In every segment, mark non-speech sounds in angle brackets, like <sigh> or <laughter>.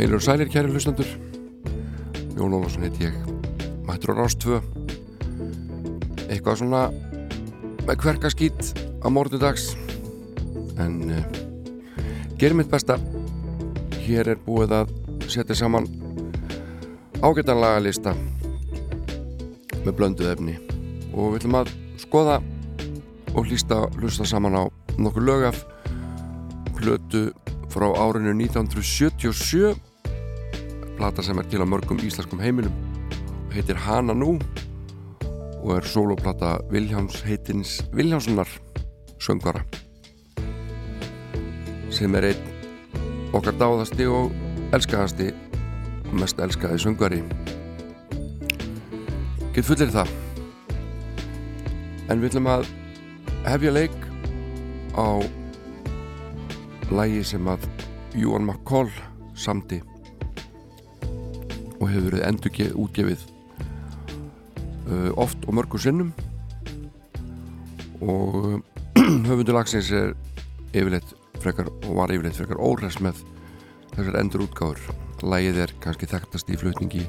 Heilur og sælir kæri hlustandur Jón Ólafsson heit ég. Mættur á Rástvö Eitthvað svona með hverkaskýt á morgundags. En uh, gerum mitt besta. Hér er búið að setja saman ágættan lagalista með blönduð efni. Og við ætlum að skoða og hlýsta hlusta saman á nokkur lög af plötu frá árinu 1977 plata sem er til á mörgum íslenskum heimilum og heitir Hana Nú og er soloplata Viljáms heitins Viljámssonar söngvara sem er einn okkar dáðasti og elskaðasti og mest elskaði söngvari. Get fullir það. En við ætlum að hefja leik á lægi sem að Júan McCall samti og hefur verið endur útgefið uh, oft og mörgur sinnum. Og <clears throat> höfundu lagsins er yfirleitt frekar og var yfirleitt frekar óræs með þessar endur útgáður lægið er kannski þekktast í flutningi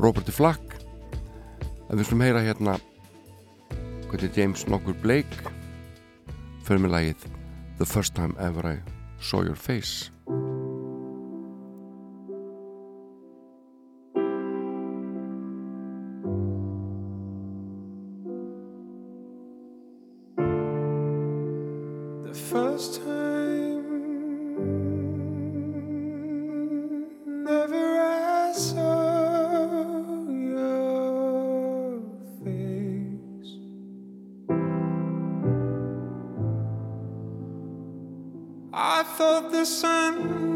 Roberti Flack en við slum heyra hérna hvernig James nokkur Blake fyrir með lægið The first time ever I saw your face your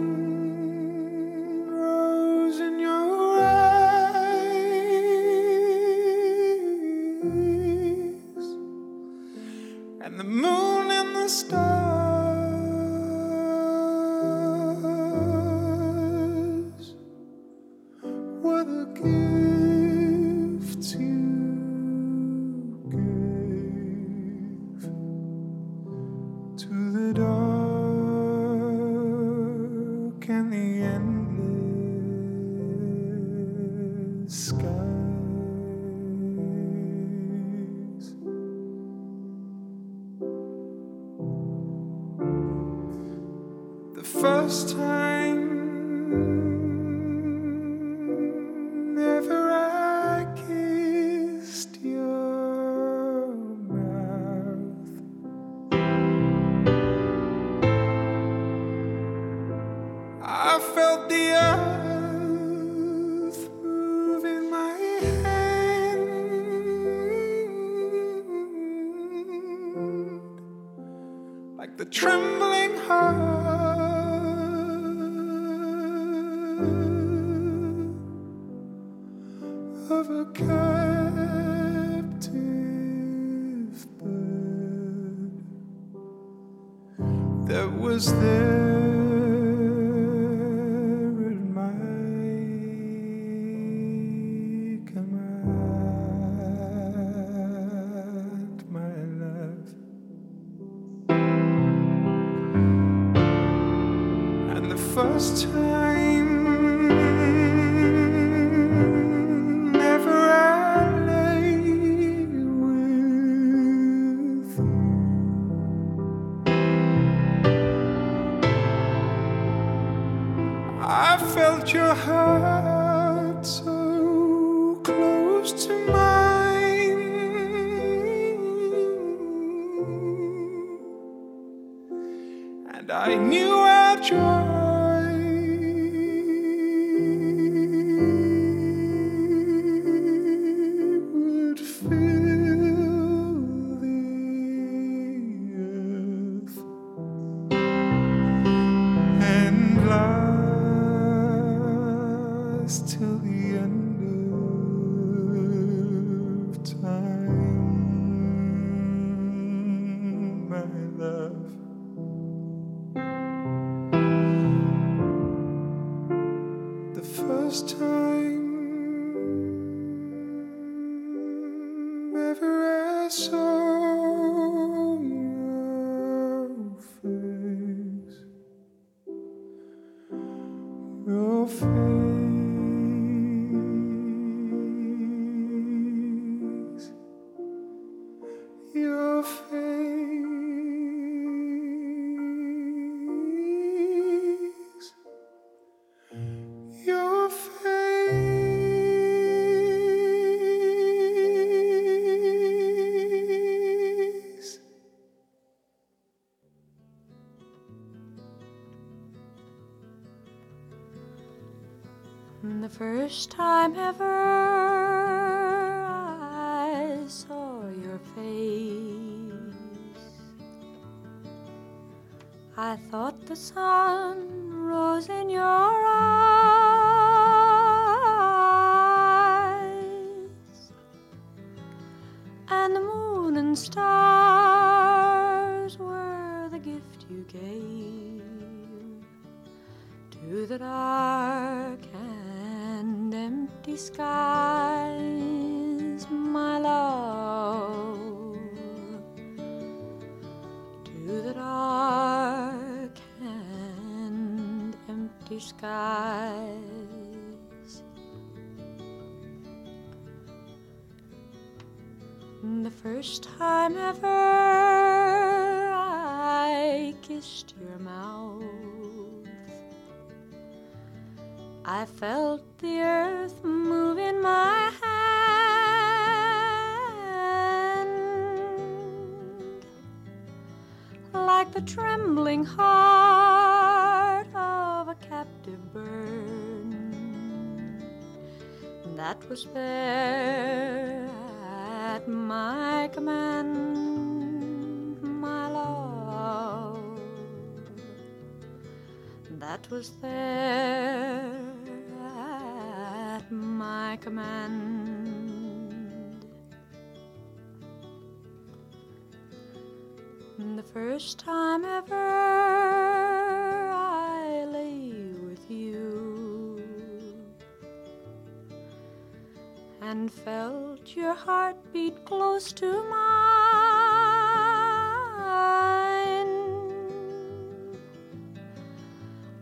felt your heart beat close to mine.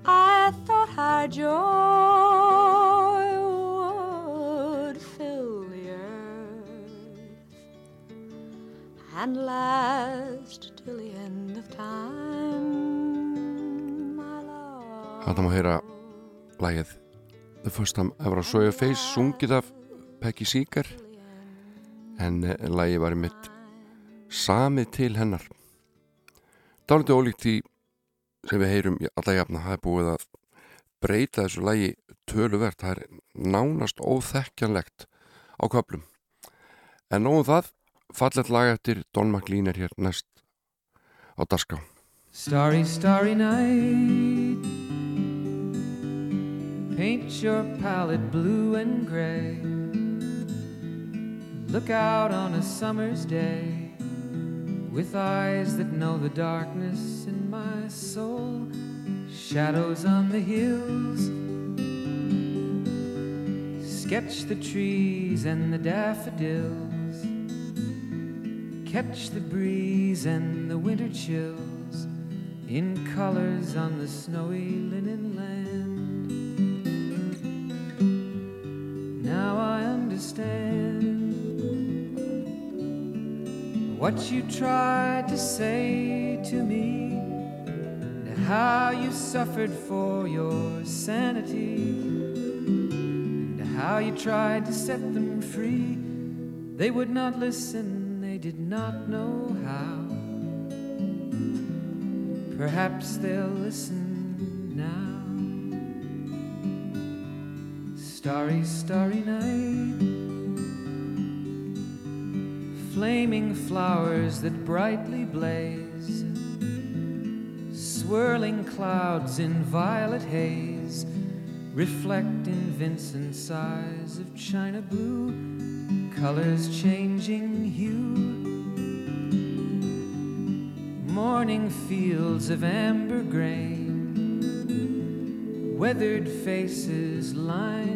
I thought our joy would fill the earth and last till the end of time, my love. Þetta má heyra lægið The First Time Ever I Saw Your Face sungið af Peggy Seeger en eh, lægið var í mitt samið til hennar. Dálítið ólíkt því sem við heyrum alla jafna. Það er búið að breyta þessu lægi töluvert, það er nánast óþekkjanlegt á köplum en nóðum það fallet lag eftir Don McLean er hér næst á Darská Starry, starry night. Paint your palette blue and gray. Look out on a summer's day with eyes that know the darkness in my soul. Shadows on the hills. Sketch the trees and the daffodils. Catch the breeze and the winter chills in colors on the snowy linen land. What you tried to say to me, and how you suffered for your sanity, and how you tried to set them free. They would not listen, they did not know how. Perhaps they'll listen now. Starry, starry night. Flaming flowers that brightly blaze. Swirling clouds in violet haze. Reflect in Vincent's eyes of china blue. Colors changing hue morning fields of amber grain, weathered faces lined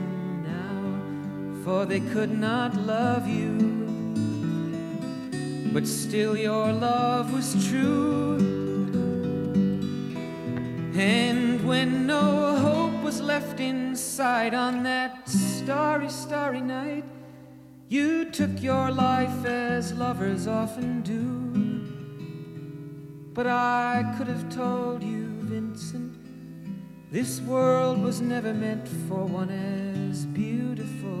for they could not love you. But still, your love was true. And when no hope was left in aside on that starry, starry night. You took your life as lovers often do. But I could have told you, Vincent, this world was never meant for one as beautiful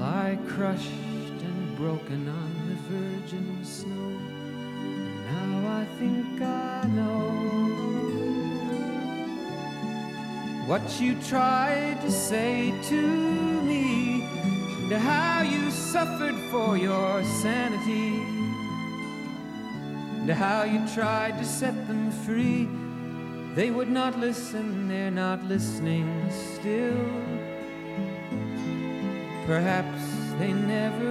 lie crushed and broken on the virgin snow. And now I think I know what you tried to say to me, and how you suffered for your sanity, and how you tried to set them free. They would not listen, they're not listening still. Perhaps they never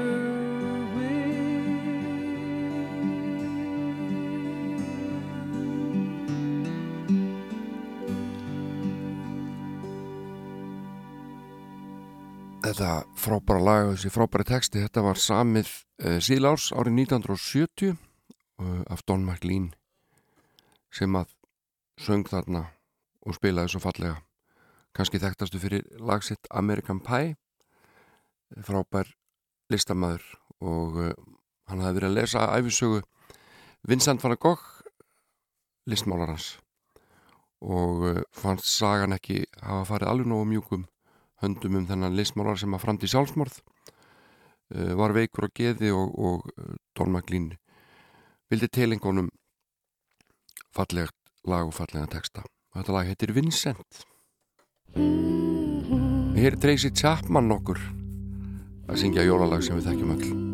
Þetta frábæra lag og þessi frábæra texti, þetta var samið uh, síðlárs árið 1970 uh, af Don McLean sem að söng þarna og spilaði svo fallega. Kanski þekktastu fyrir lagsitt American Pie, frábær listamæður og uh, hann hafði verið að lesa æfisögu Vincent van Gogh, listmálarans. Og uh, fannst sagan ekki hafa farið alveg nógu mjúkum höndum um þennan listmálar sem að framti sjálfsmorð uh, var veikur á geði og, og McLean vildi telingunum fallegt lag og fallega texta. Þetta lag heitir Vincent. Hér er Tracy Chapman okkur að syngja jólalag sem við þekkjum öll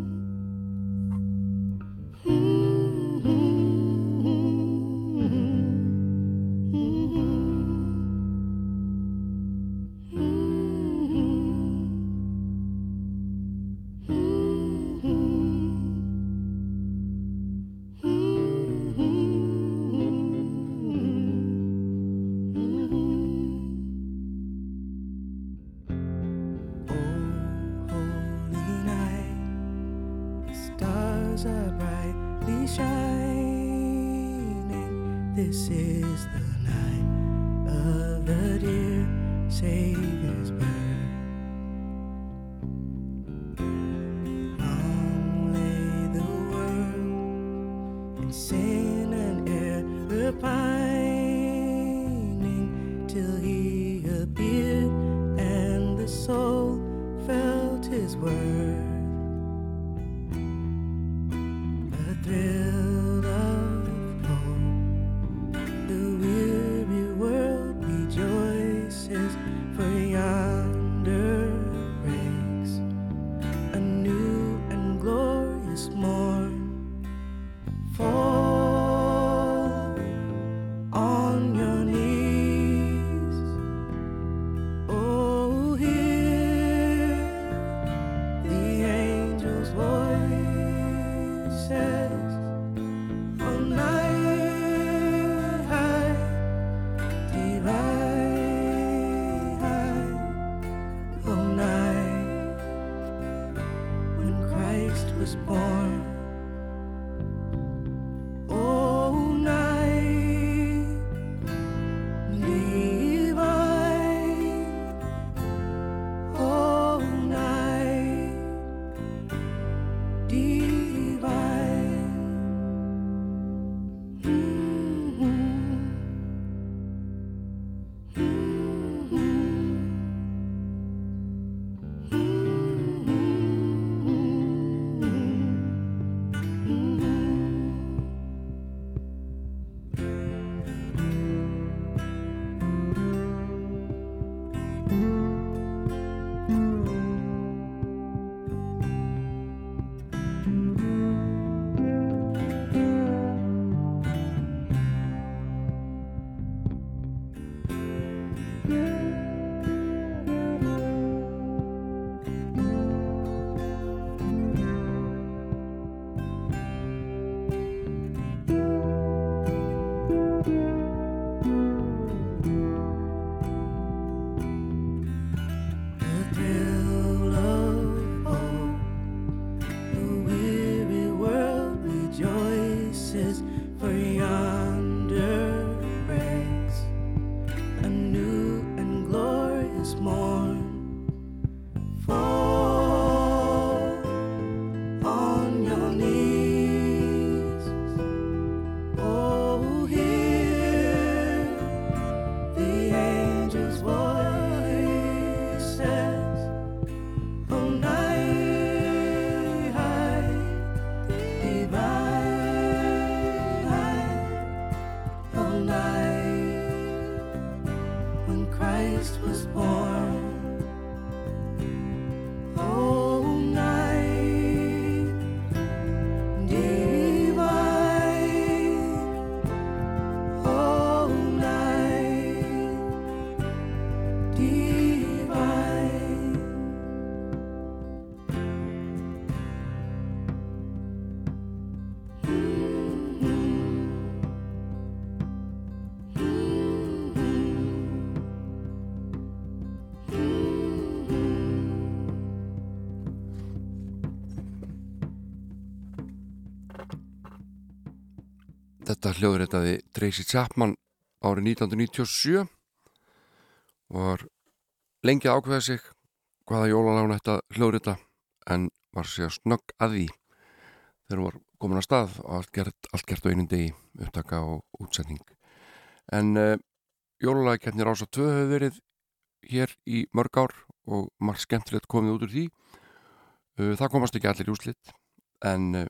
Þetta hljóðréttaði Tracy Chapman árið 1997 og var lengi að ákveða sig hvaða jólalána þetta hljóðrétta en var sér snögg að því. Þegar hún var komin að stað og allt gert, allt gert á einum degi upptaka og útsending. En uh, jólalagkeppnir ás að tvö hefur verið hér í mörg ár og margt skemmtilegt komið út úr því. Uh, það komast ekki allir úslitt en uh,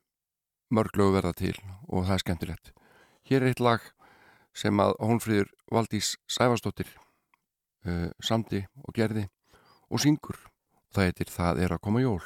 mörg lögu verða til og það er skemmtilegt Hér er eitt lag sem að Hónfríður Valdís Sæfarsdóttir uh, samti og gerði og syngur. Það heitir Það er að koma jól.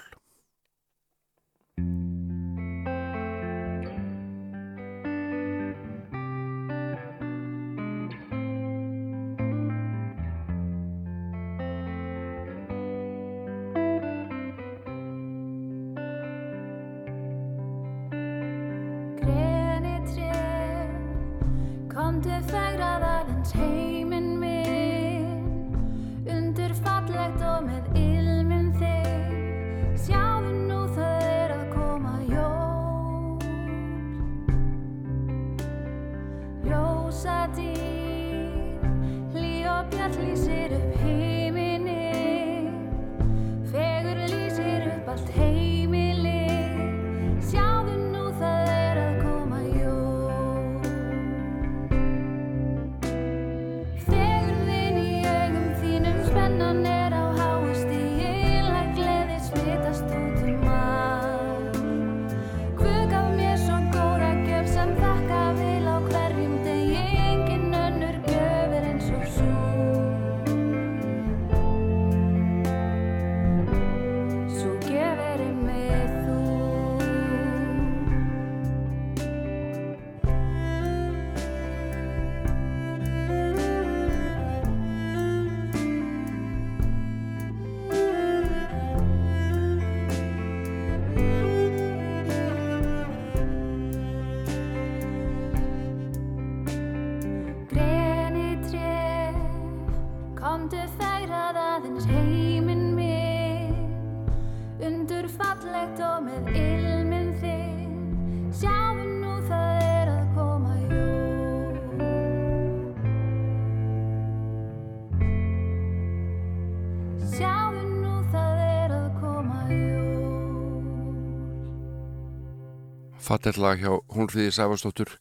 Fattellag hjá Húnfríði Sæfarsdóttur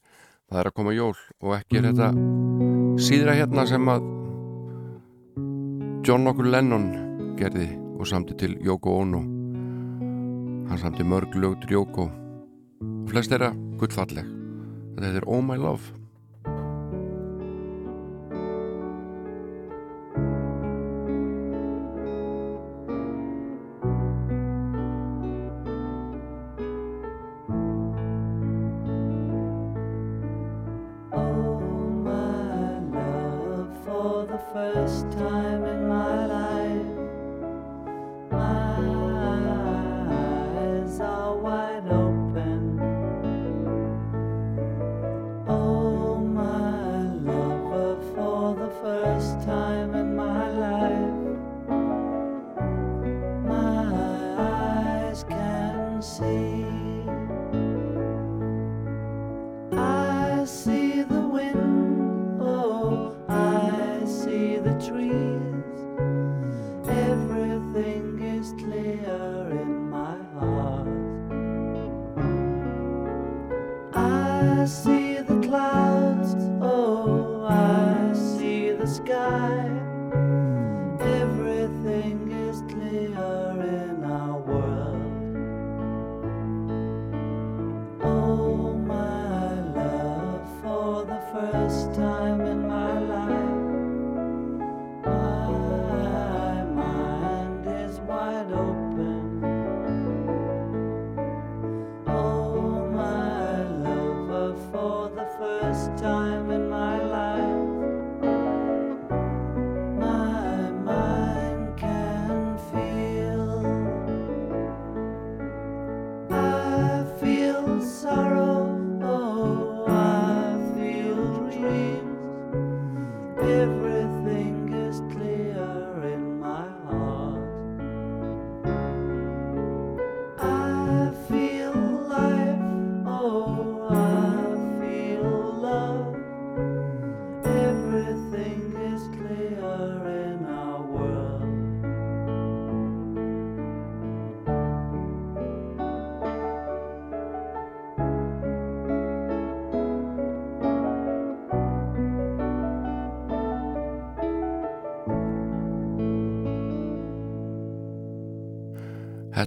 það er að koma jól og ekki er þetta síðra hérna sem að John okkur Lennon gerði og samti til Yoko Ono. Hann samti mörg lögtur Yoko. Flest er að gullfalleg. Þetta er Oh My Love see.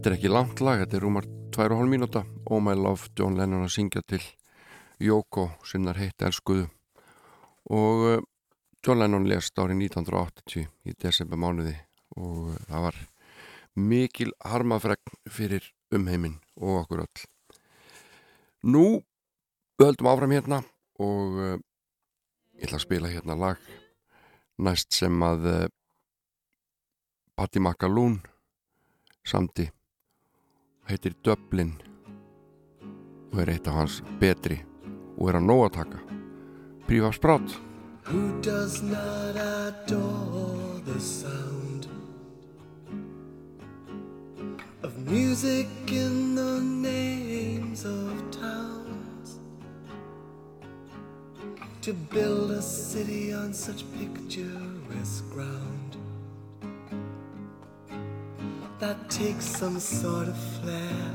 Þetta er ekki langt lag, þetta er rúmar 2,5 mínúta. Oh My Love, John Lennon að syngja til Jóko, sinnar heitt elskuðu. Og uh, John Lennon lest árið 1980 í desember mánuði og uh, það var mikil harmafregn fyrir umheiminn og okkur öll. Nú höldum áfram hérna og uh, ég ætla að spila hérna lag næst sem að Patti Macaloon samti heitir Dublin og er eitt af hans betri og er að nóg að taka. Prífa Sprát Who does not adore the sound of music in the names of towns? To build a city on such picturesque ground that takes some sort of flair.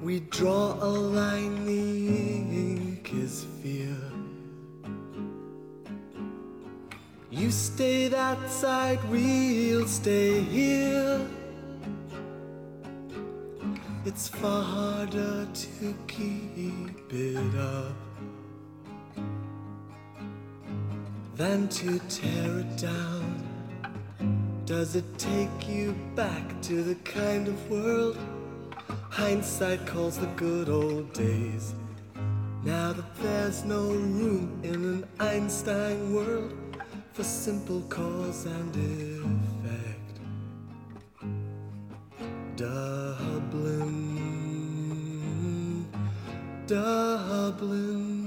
We draw a line, the ink is fear. You stay that side, we'll stay here. It's far harder to keep it up than to tear it down. Does it take you back to the kind of world hindsight calls the good old days? Now that there's no room in an Einstein world for simple cause and effect. Dublin, Dublin,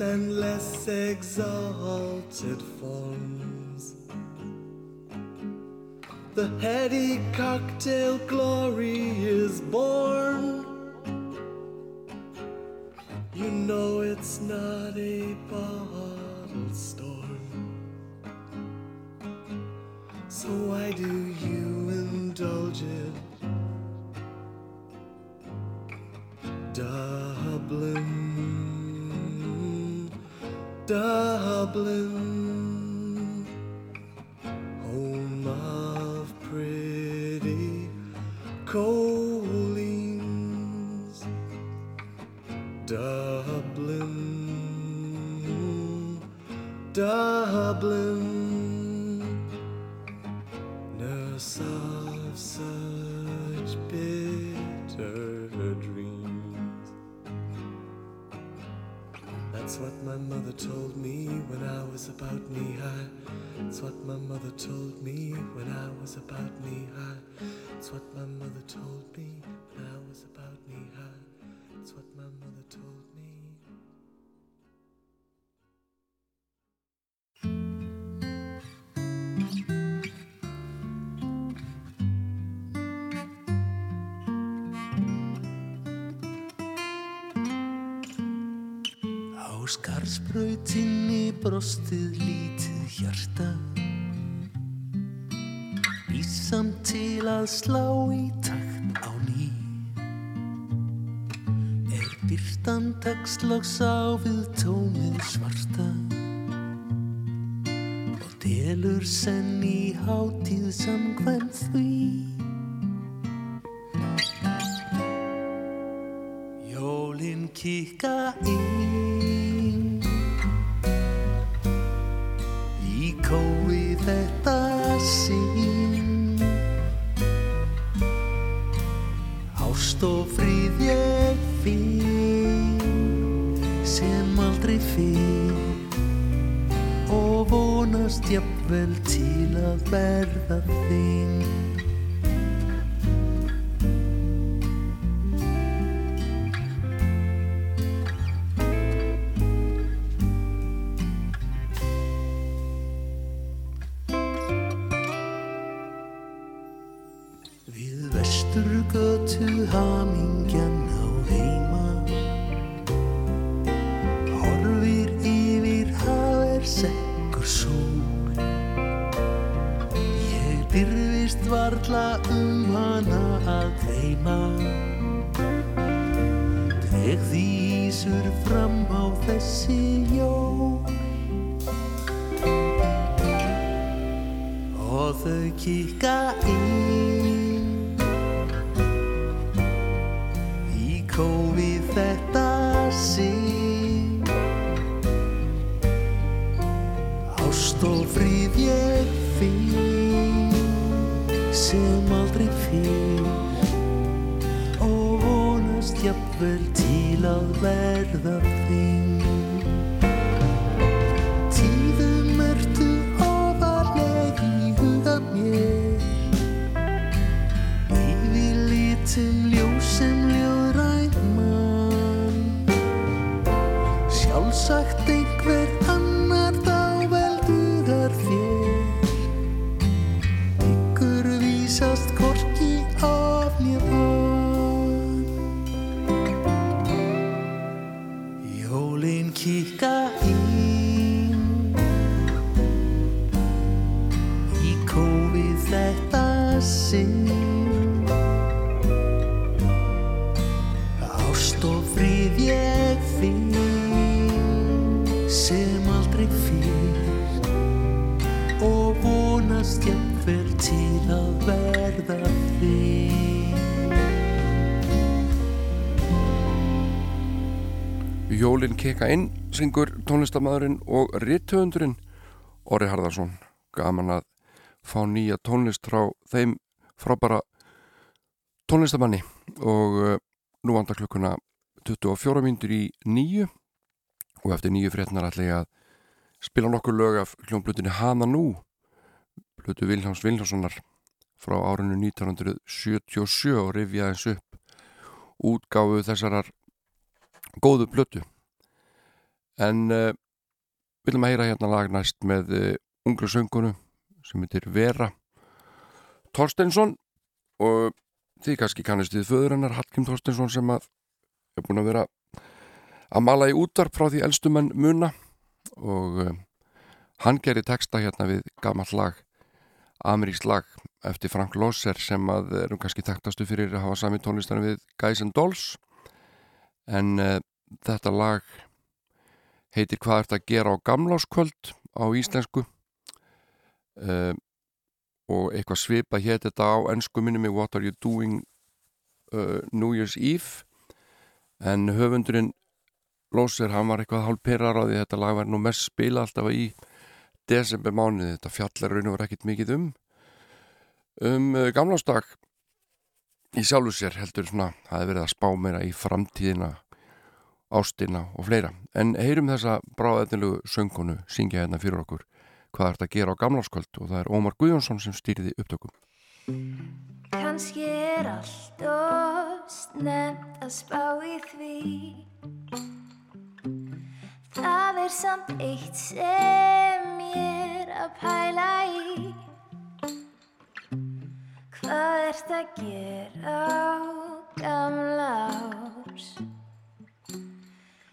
and less exalted forms. The heady cocktail glory brostið lítið hjarta. Ísam til að slá í takt á ný. Er byrtan textlags á við tómið svarta. Og delur senn í hátíð samkvæmt þig og vonast jafnvel til að verða þig Jólin keka inn, syngur tónlistamæðurinn og rittöfundurinn Orri Harðarsson. Gaman að fá nýja tónlist frá þeim frábara tónlistamanni. Og uh, nú vandar klukkuna 24 myndur í nýju og eftir nýju frétnar ætla ég að spila nokkur lög af hljómblutinni Hana Nú Blutu Viljáms Viljánssonar frá árinu 1977 og rifja eins upp útgáfu þessarar góðu blötu en uh, viljum að heyra hérna lag næst með uh, ungru söngunu sem heitir Vera Torstensson og þið kannski kannist við föður hennar Hallgrim Torstensson sem að er búin að vera að mala í útvarp frá því elstumenn muna. Og uh, hann gerir texta hérna við gammal lag ameríks lag eftir Frank Losser sem að erum kannski þekktastu fyrir að hafa sami tónlistan við Guys and Dolls. En þetta lag heitir Hvað ert að gera á gamláskvöld á íslensku. Uh, og eitthvað svipa hétt þetta á ennsku minni mig What are you doing uh, New Year's Eve. En höfundurinn Lósir, hann var eitthvað hálf perrar á því þetta lag var nú mest spila alltaf í desember mánuði, þetta fjallar raun og var ekkit mikið um um uh, gamlásdag í sjálfu sér heldur svona það hefur verið að spá meira í framtíðina ástina og fleira. En heyrum þessa bráðætnilegu söngunu syngja hérna fyrir okkur. Hvað er þetta að gera á gamláskvöld? Og það er Ómar Guðjónsson sem stýriði upptökum. Kanski er allt of snemt að spá í því. Það er samt eitt sem ég er að pæla í. Hvað ert að gera á gamla árs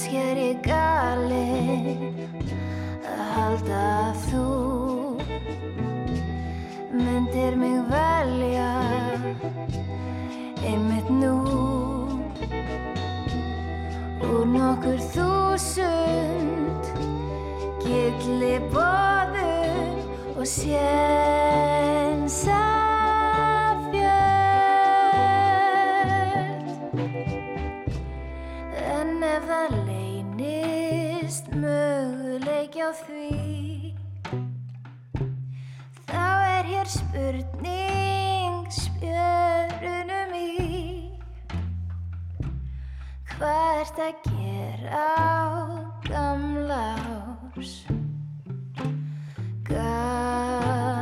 Kannski er ég galinn að halda að þú myndir mig velja einmitt nú. Úr nokkur þúsund gilli boðum og sénsam af því Þá er hér spurning spjörunum í Hvað ert að gera á gamla ás? Gamla ás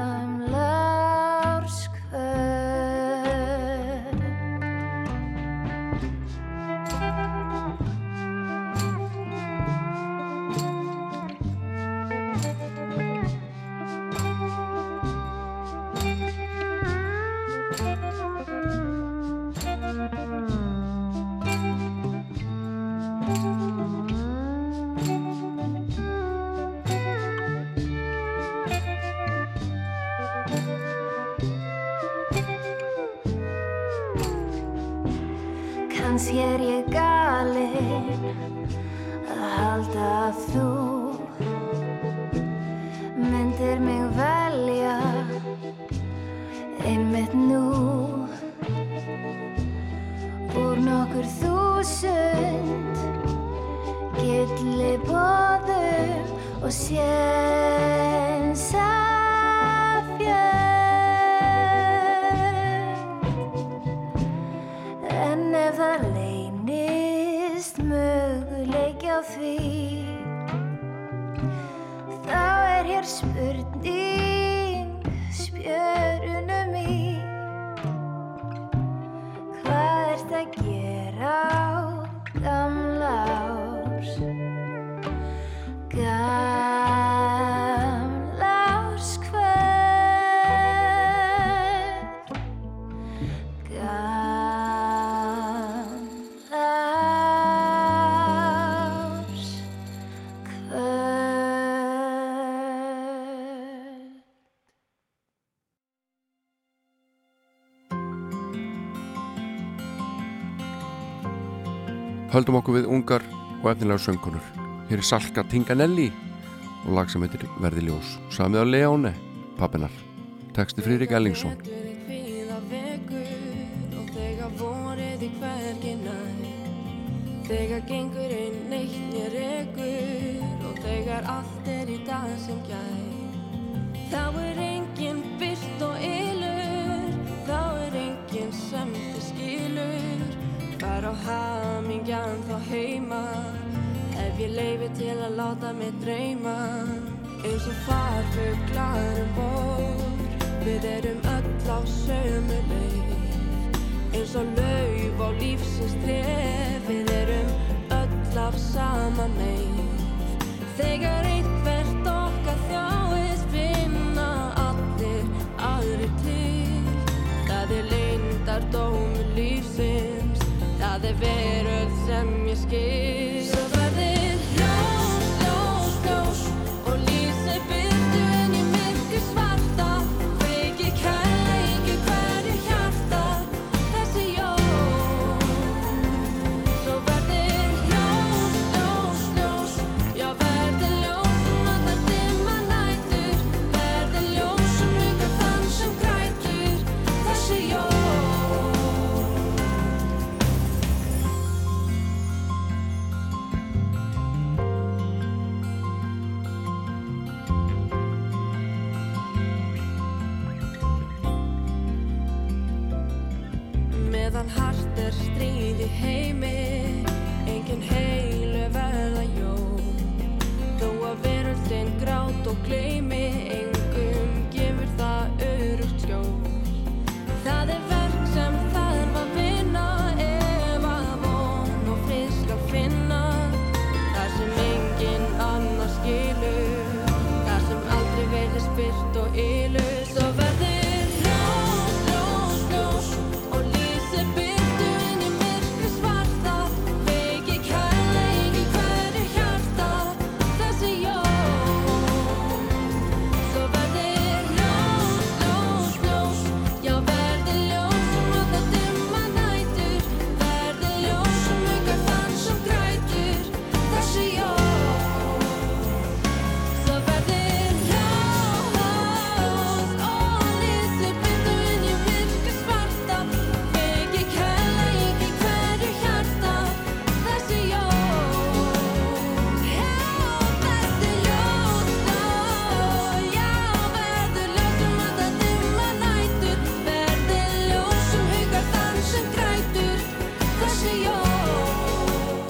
höldum okkur við ungar og efnilega söngunur. Hér er Salka Tinganelli og lag sem heitir Verði ljós. Samið á Leóne, pappinar. Teksti Frírik Ellingsson.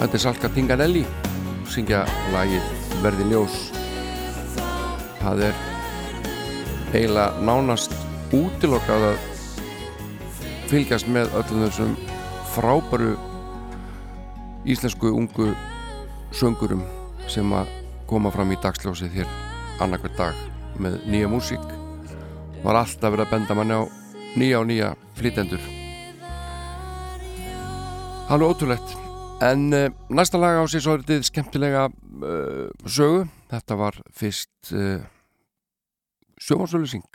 Þetta er Salka Tinganelli syngja lagið Verði ljós. Það er eiginlega nánast útilokkað að fylgjast með öllum þessum frábæru íslensku ungu söngurum sem að koma fram í dagsljósið hér annarkvært dag með nýja músík. Var alltaf verið að benda manni á nýja og nýja flytendur Alveg ótrúlegt en uh, næsta lag á sér svo er þetta skemmtilega uh, sögu. Þetta var fyrst uh, sjómansölusing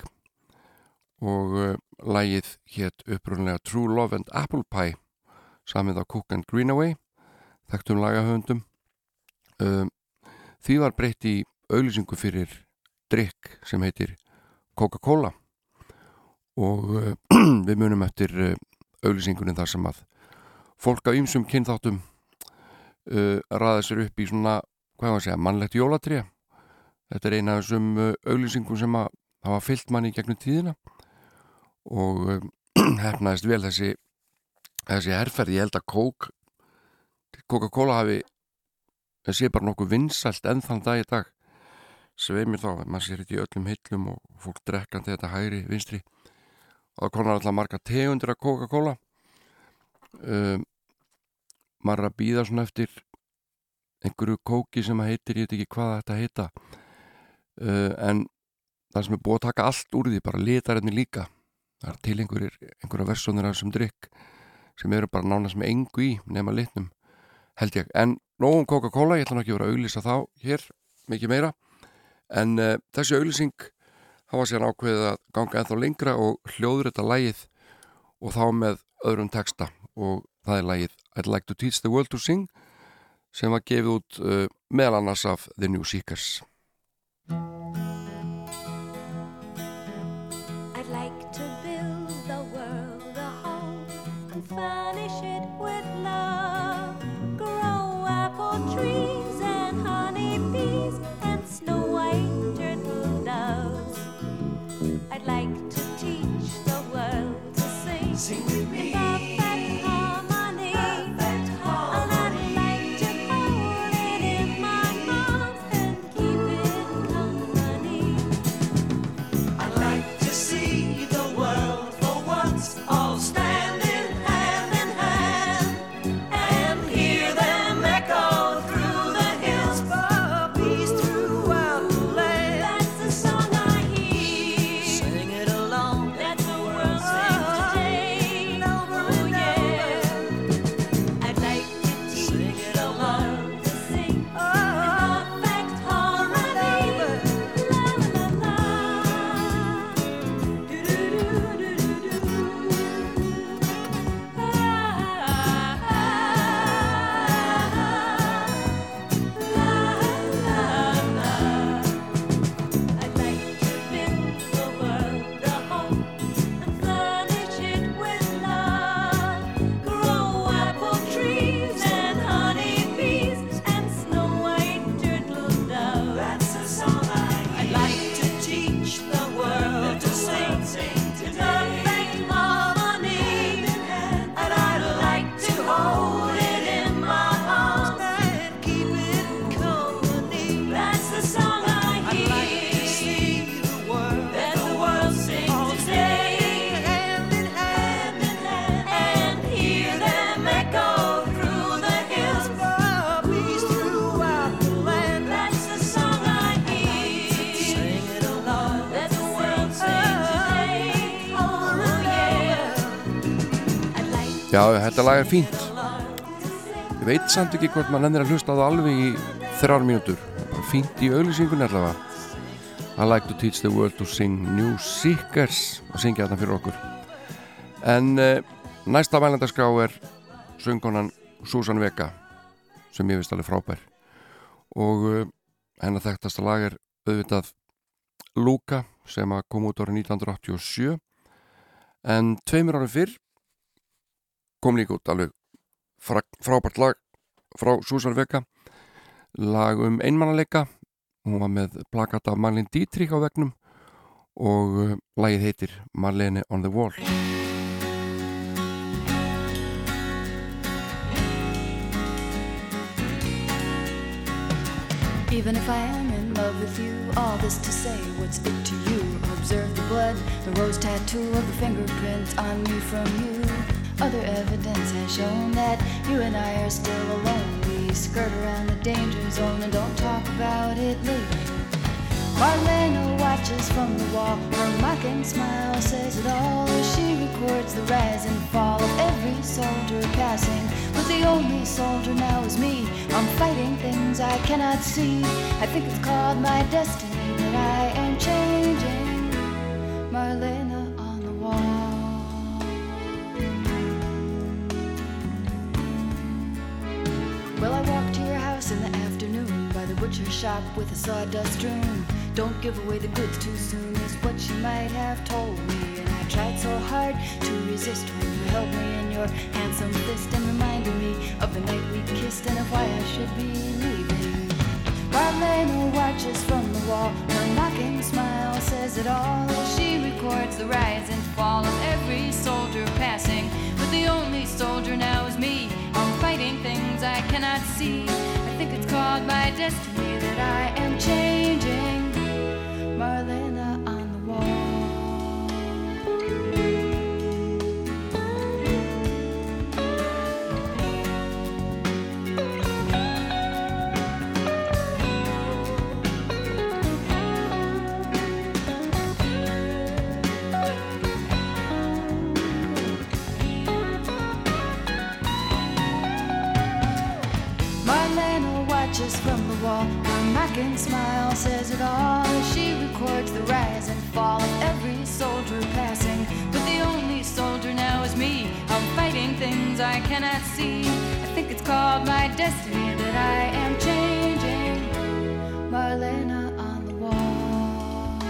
og lagið hétt upprunlega True Love and Apple Pie samið á Cook and Greenaway þekktum lagahöfundum. Því var breytt í auðlýsingu fyrir drikk sem heitir Coca-Cola. Og <clears throat> við munum eftir auðlýsingunum þar sem að fólk af ýmsum kynþáttum uh, raða sér upp í svona, hvað var að segja, mannlegt jólatrija. Þetta er eina af þessum uh, auglýsingum sem að hafa fyllt manni gegnum tíðina og <clears throat> uh, hefnaðist vel þessi, þessi herrferð. Ég held að Coca-Cola hafi, þessi er bara nokkuð vinsælt enn þann dag í dag. Sveið mér þá, maður sér þetta í öllum hillum og fólk drekkandi þetta hægri, vinstri og það konar alltaf marga tegundir af Coca-Cola um, maður að býða svona eftir einhverju kóki sem heitir, ég veit ekki hvað þetta heita uh, en það sem er búið að taka allt úr því, bara litarinn líka. Það er til einhverjir, einhverja versónir af þessum drikk sem eru bara nánast með engu í nema litnum held ég, en nógum Coca-Cola ég ætla náttúrulega ekki að vera að auðlýsa þá hér mikið meira, en uh, þessi auðlýsing hafa sér ákveðið að ganga ennþá lengra og hljóður þetta lægið og þá með öðrum texta. Og það er lagið I'd Like to Teach the World to Sing sem var gefið út uh, meðal annars af The New Seekers Já, þetta lag er fínt. Ég veit samt ekki hvort maður nefnir að hlusta á það alveg í þrjár mínútur. Bara fínt í auðlýsingun allavega. I like to teach the world to sing New Seekers og syngja þetta fyrir okkur. En uh, næsta vænlandaskrá er söngkonan Susan Vega sem ég vist alveg frábær. Og uh, hennar þekktasta lag er auðvitað Luka sem kom út árið 1987 en tveimur árið fyrr kom líka út alveg frábært lag frá Susan Vega lag um einmannaleika hún var með plakat af Marlene Dietrich á vegnum og uh, lagið heitir Marlene on the Wall Even if I am in love with you, all this to say, what's it to you? Observe the blood, the rose tattoo of the fingerprints on me from you. Other evidence has shown that you and I are still alone. We skirt around the danger zone and don't talk about it later. Marlena watches from the wall. Her mocking smile says it all she records the rise and fall of every soldier passing. But the only soldier now is me. I'm fighting things I cannot see. I think it's called my destiny that I am changing. Marlena the butcher shop with a sawdust room. Don't give away the goods too soon is what she might have told me. And I tried so hard to resist when you held me in your handsome fist and reminded me of the night we kissed and of why I should be leaving. Marlena watches from the wall. Her mocking smile says it all she records the rise and fall of every soldier passing. But the only soldier now is me. I'm fighting things I cannot see. Think it's called my destiny that I am changing. Mocking smile says it all as she records the rise and fall of every soldier passing. But the only soldier now is me. I'm fighting things I cannot see. I think it's called my destiny that I am changing. Marlena on the wall.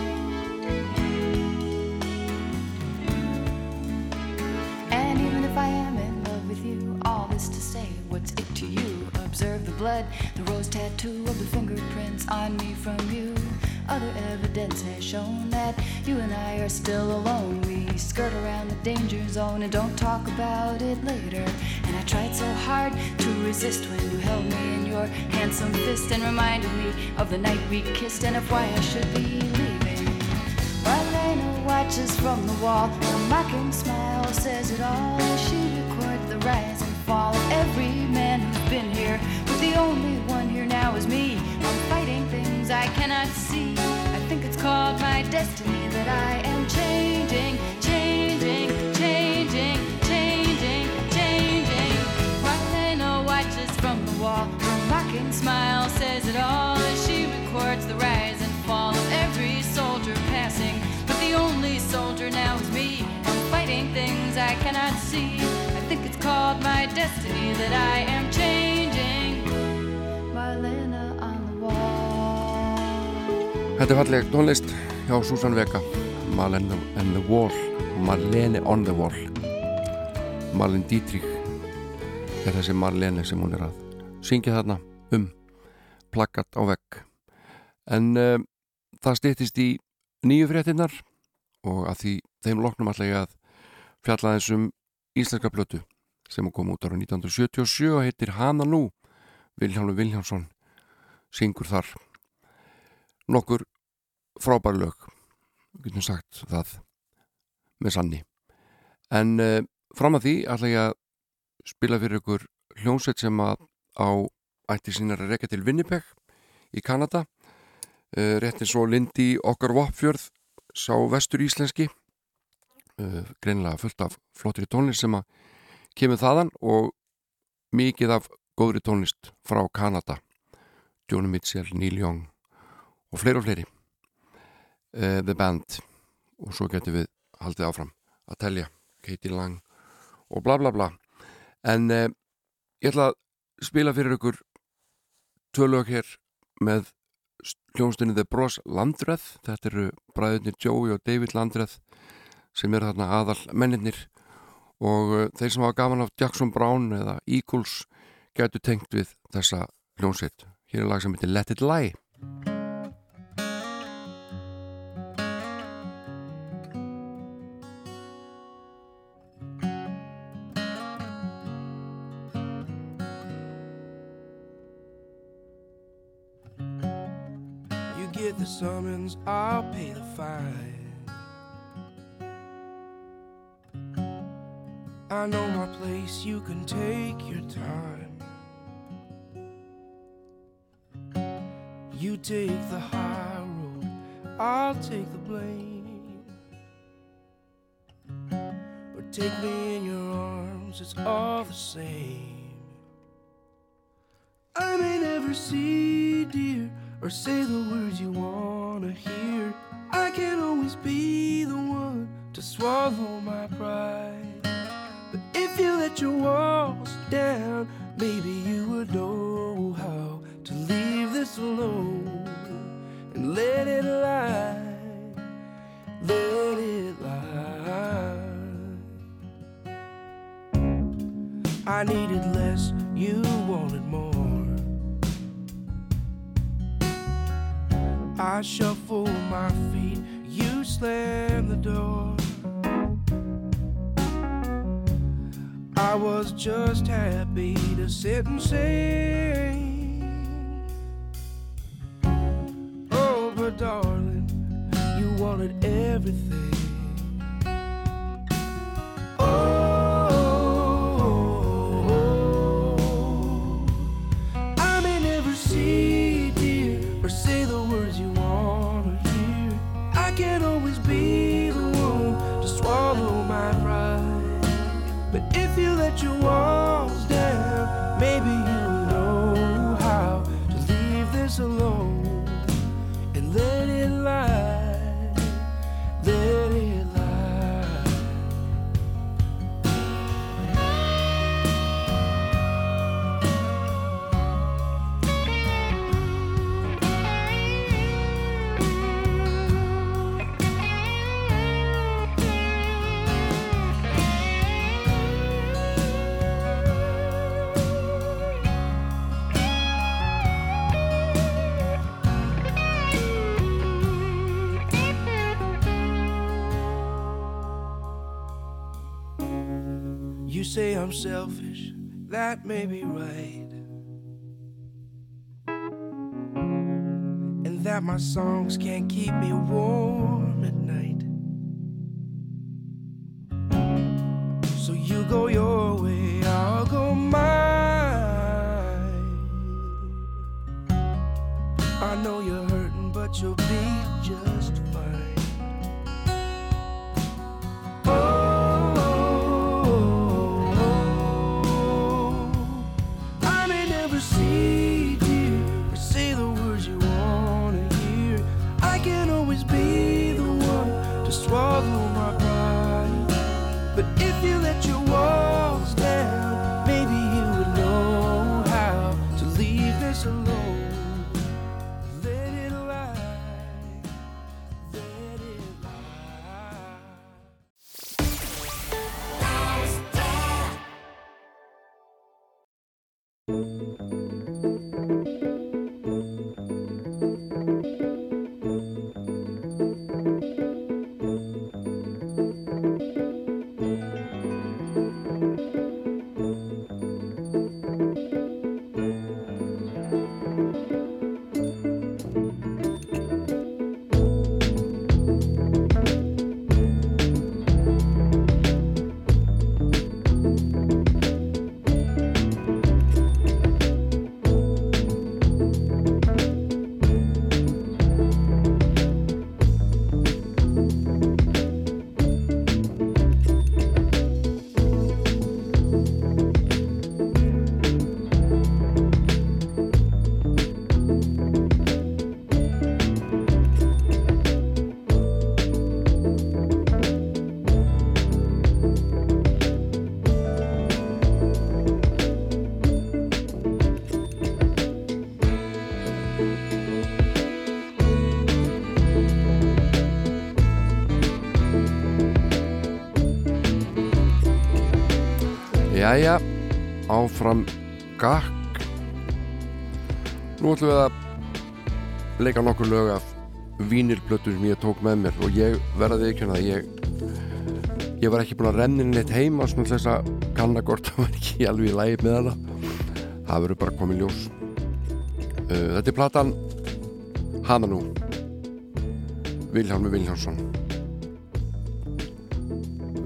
And even if I am in love with you, all this to say, what's it to you? Observe the blood, the rose tattoo of the fingerprints on me from you. Other evidence has shown that you and I are still alone. We skirt around the danger zone and don't talk about it later. And I tried so hard to resist when you held me in your handsome fist and reminded me of the night we kissed and of why I should be leaving. Marlena watches from the wall. Her mocking smile says it all as she records the rise and fall of every man who's been here. But the only one here now is me. I'm fighting things I cannot see. I think it's called my destiny that I am changing, changing, changing, changing, changing. Marlena watches from the wall. Her mocking smile says it all as she records the rise and fall of every soldier passing. But the only soldier now is me. I'm fighting things I cannot see. Think it's called my destiny that I am changing. Marlena on the wall. Þetta er falleg tónlist hjá Susan Vega Marlene and the Wall Marlene on the Wall Marlene Dietrich er þessi Marlene sem hún er að syngja þarna um plakkat á vegg en uh, það stýttist í nýju fréttinnar og að því þeim loknum allega að fjalla þessum íslenska blötu sem kom út ára 1977 og heitir Hana nú. Vilhjálmur Vilhjálmsson syngur þar. Nokkur frábær lög við getum sagt það með sanni. En uh, fram að því ætla ég að spila fyrir ykkur hljónsveit sem að á ætti sínar að rekja til Winnipeg í Kanada. Uh, rétt eins og Lindi okkar Vopfjörð sá vestur íslenski uh, greinlega fullt af flottri tónlist sem að kemur þaðan og mikið af góðri tónlist frá Kanada. Joni Mitchell, Neil Young og fleiri og fleiri. Uh, The Band. Og svo getum við haldið áfram að telja Katie Lang og bla bla bla. En uh, ég ætla að spila fyrir ykkur tvö lög hér með hljónstunni The Bros Landreth. Þetta eru bræðurnir Joey og David Landreth sem eru þarna aðal menninir og uh, þeir sem hafa gaman af Jackson Brown eða Eagles getur tengt við þessa hljónsveit hér er lag sem heitir Let It Lie. Get the summons, I'll pay the fine. I know my place, you can take your time. You take the high road, I'll take the blame. Or take me in your arms, it's all the same. I may never see, dear, or say the words you wanna hear. I can always be the one to swallow my pride. You let your walls down, maybe you would know how to leave this alone and let it lie. Let it lie. I needed less, you wanted more. I shuffle my feet, you slam the door. I was just happy to sit and sing. Oh, but darling, you wanted everything. Say I'm selfish, that may be right. And that my songs can't keep me warm Jæja, áfram gakk. Nú ætlum við að leika nokkur lög af vínirblötu sem ég tók með mér og ég verði ekki að ég ég var ekki búin að renna inn eitt heima svona þess að kanna hvort það var ekki alveg í lægi með hana. Það verður bara komið ljós. Uh, Þetta er platan hana nú. Vilhelmi Viljánsson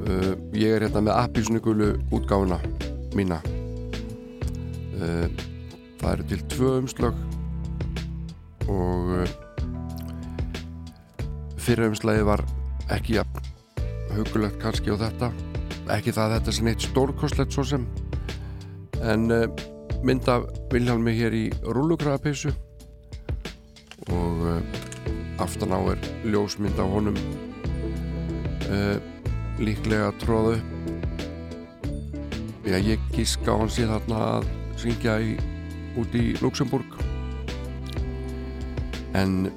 uh, ég er hérna með appisnugulu útgáfuna mína. Uh, það eru til tvö umslög og uh, fyrir umslagi var ekki jafn hugulegt kannski á þetta. Ekki það að þetta sé neitt stórkostlegt svo sem en uh, mynda Vilhelmi hér í rúlugrafapeysu og aftan á er ljósmynd á honum líklega tróða upp já ég gíska á hann síðan þarna að syngja í, út í Luxemburg en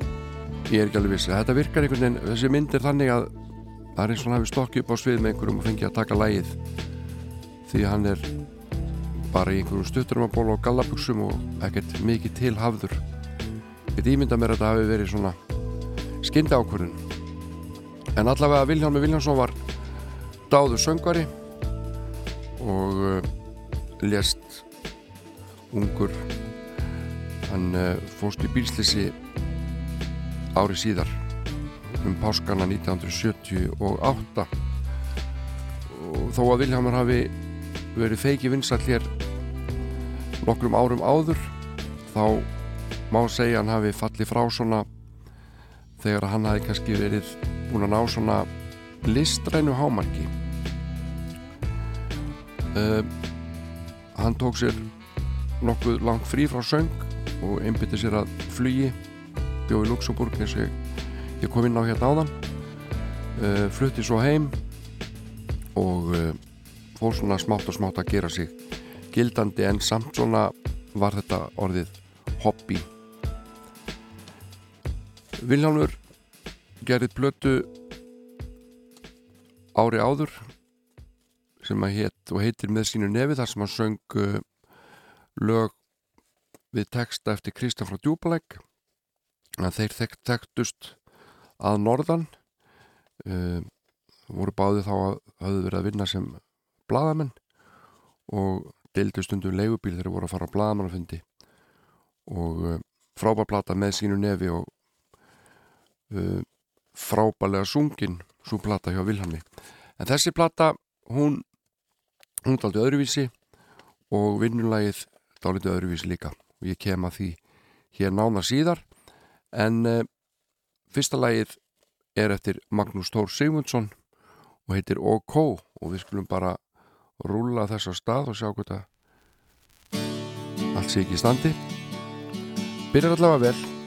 ég er ekki alveg vissi þetta virkar einhvern veginn, þessi mynd er þannig að það er eins og hann hefur stokkið upp á svið með einhverjum og fengið að taka lægið því hann er bara í einhverjum stutturum að bóla á gallabuxum og ekkert mikið til hafður ég ímynda mér að þetta hafi verið svona skyndi ákvörðun. En allavega Viljámi Viljánsson var dáður söngvari og uh, lést ungur. Hann uh, fóst í bílslisi ári síðar um páskana 1978 og þó að Viljámar hafi verið feiki vinsall hér nokkrum árum áður þá má segja hann hafi fallið frá svona þegar hann hafi kannski verið búin að ná svona listrænu hámarki uh, hann tók sér nokkuð langt frí frá söng og einbytti sér að flugi bjóði Luxemburg eins og ég, ég kom inn á hérna áðan. Uh, flutti svo heim og uh, fór svona smátt og smátt að gera sig gildandi en samt svona var þetta orðið hobby. Viljánur gerði blötu ári áður sem að hétt og heitir með sínu nefi þar sem hann söng uh, lög við texta eftir Kristján frá Djúbalæk að þeir þekkt, þekktust að norðan uh, voru báði þá að hafðu verið að vinna sem bladamenn og deildu stundum leigubíl þegar voru að fara á bladamannafundi og uh, frábærplata með sínu nefi og uh, frábærlega sungin svo plata hjá Vilhelmi en þessi plata hún hún er aldrei öðruvísi og vinnulagið dálítið öðruvísi líka. Og ég kem að því hér nána síðar. En uh, fyrsta lagið er eftir Magnús Tór Sigmundsson og heitir OK og við skulum bara rúla þess að stað og sjá hvað það allt sé ekki í standi. Byrjar allavega vel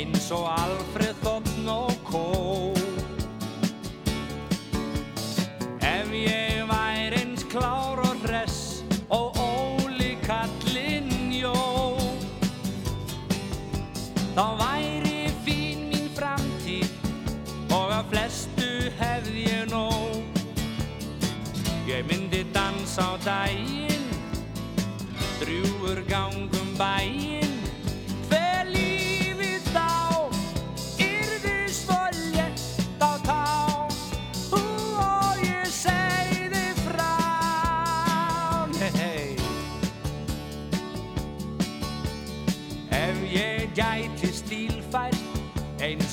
eins og Alfred Þotn og Kó Ef ég væri eins klár og hress og óli kallinn jó Þá væri fín mín framtíð og að flestu hefði ég nóg. Ég myndi dansa á daginn drjúur gangum bæinn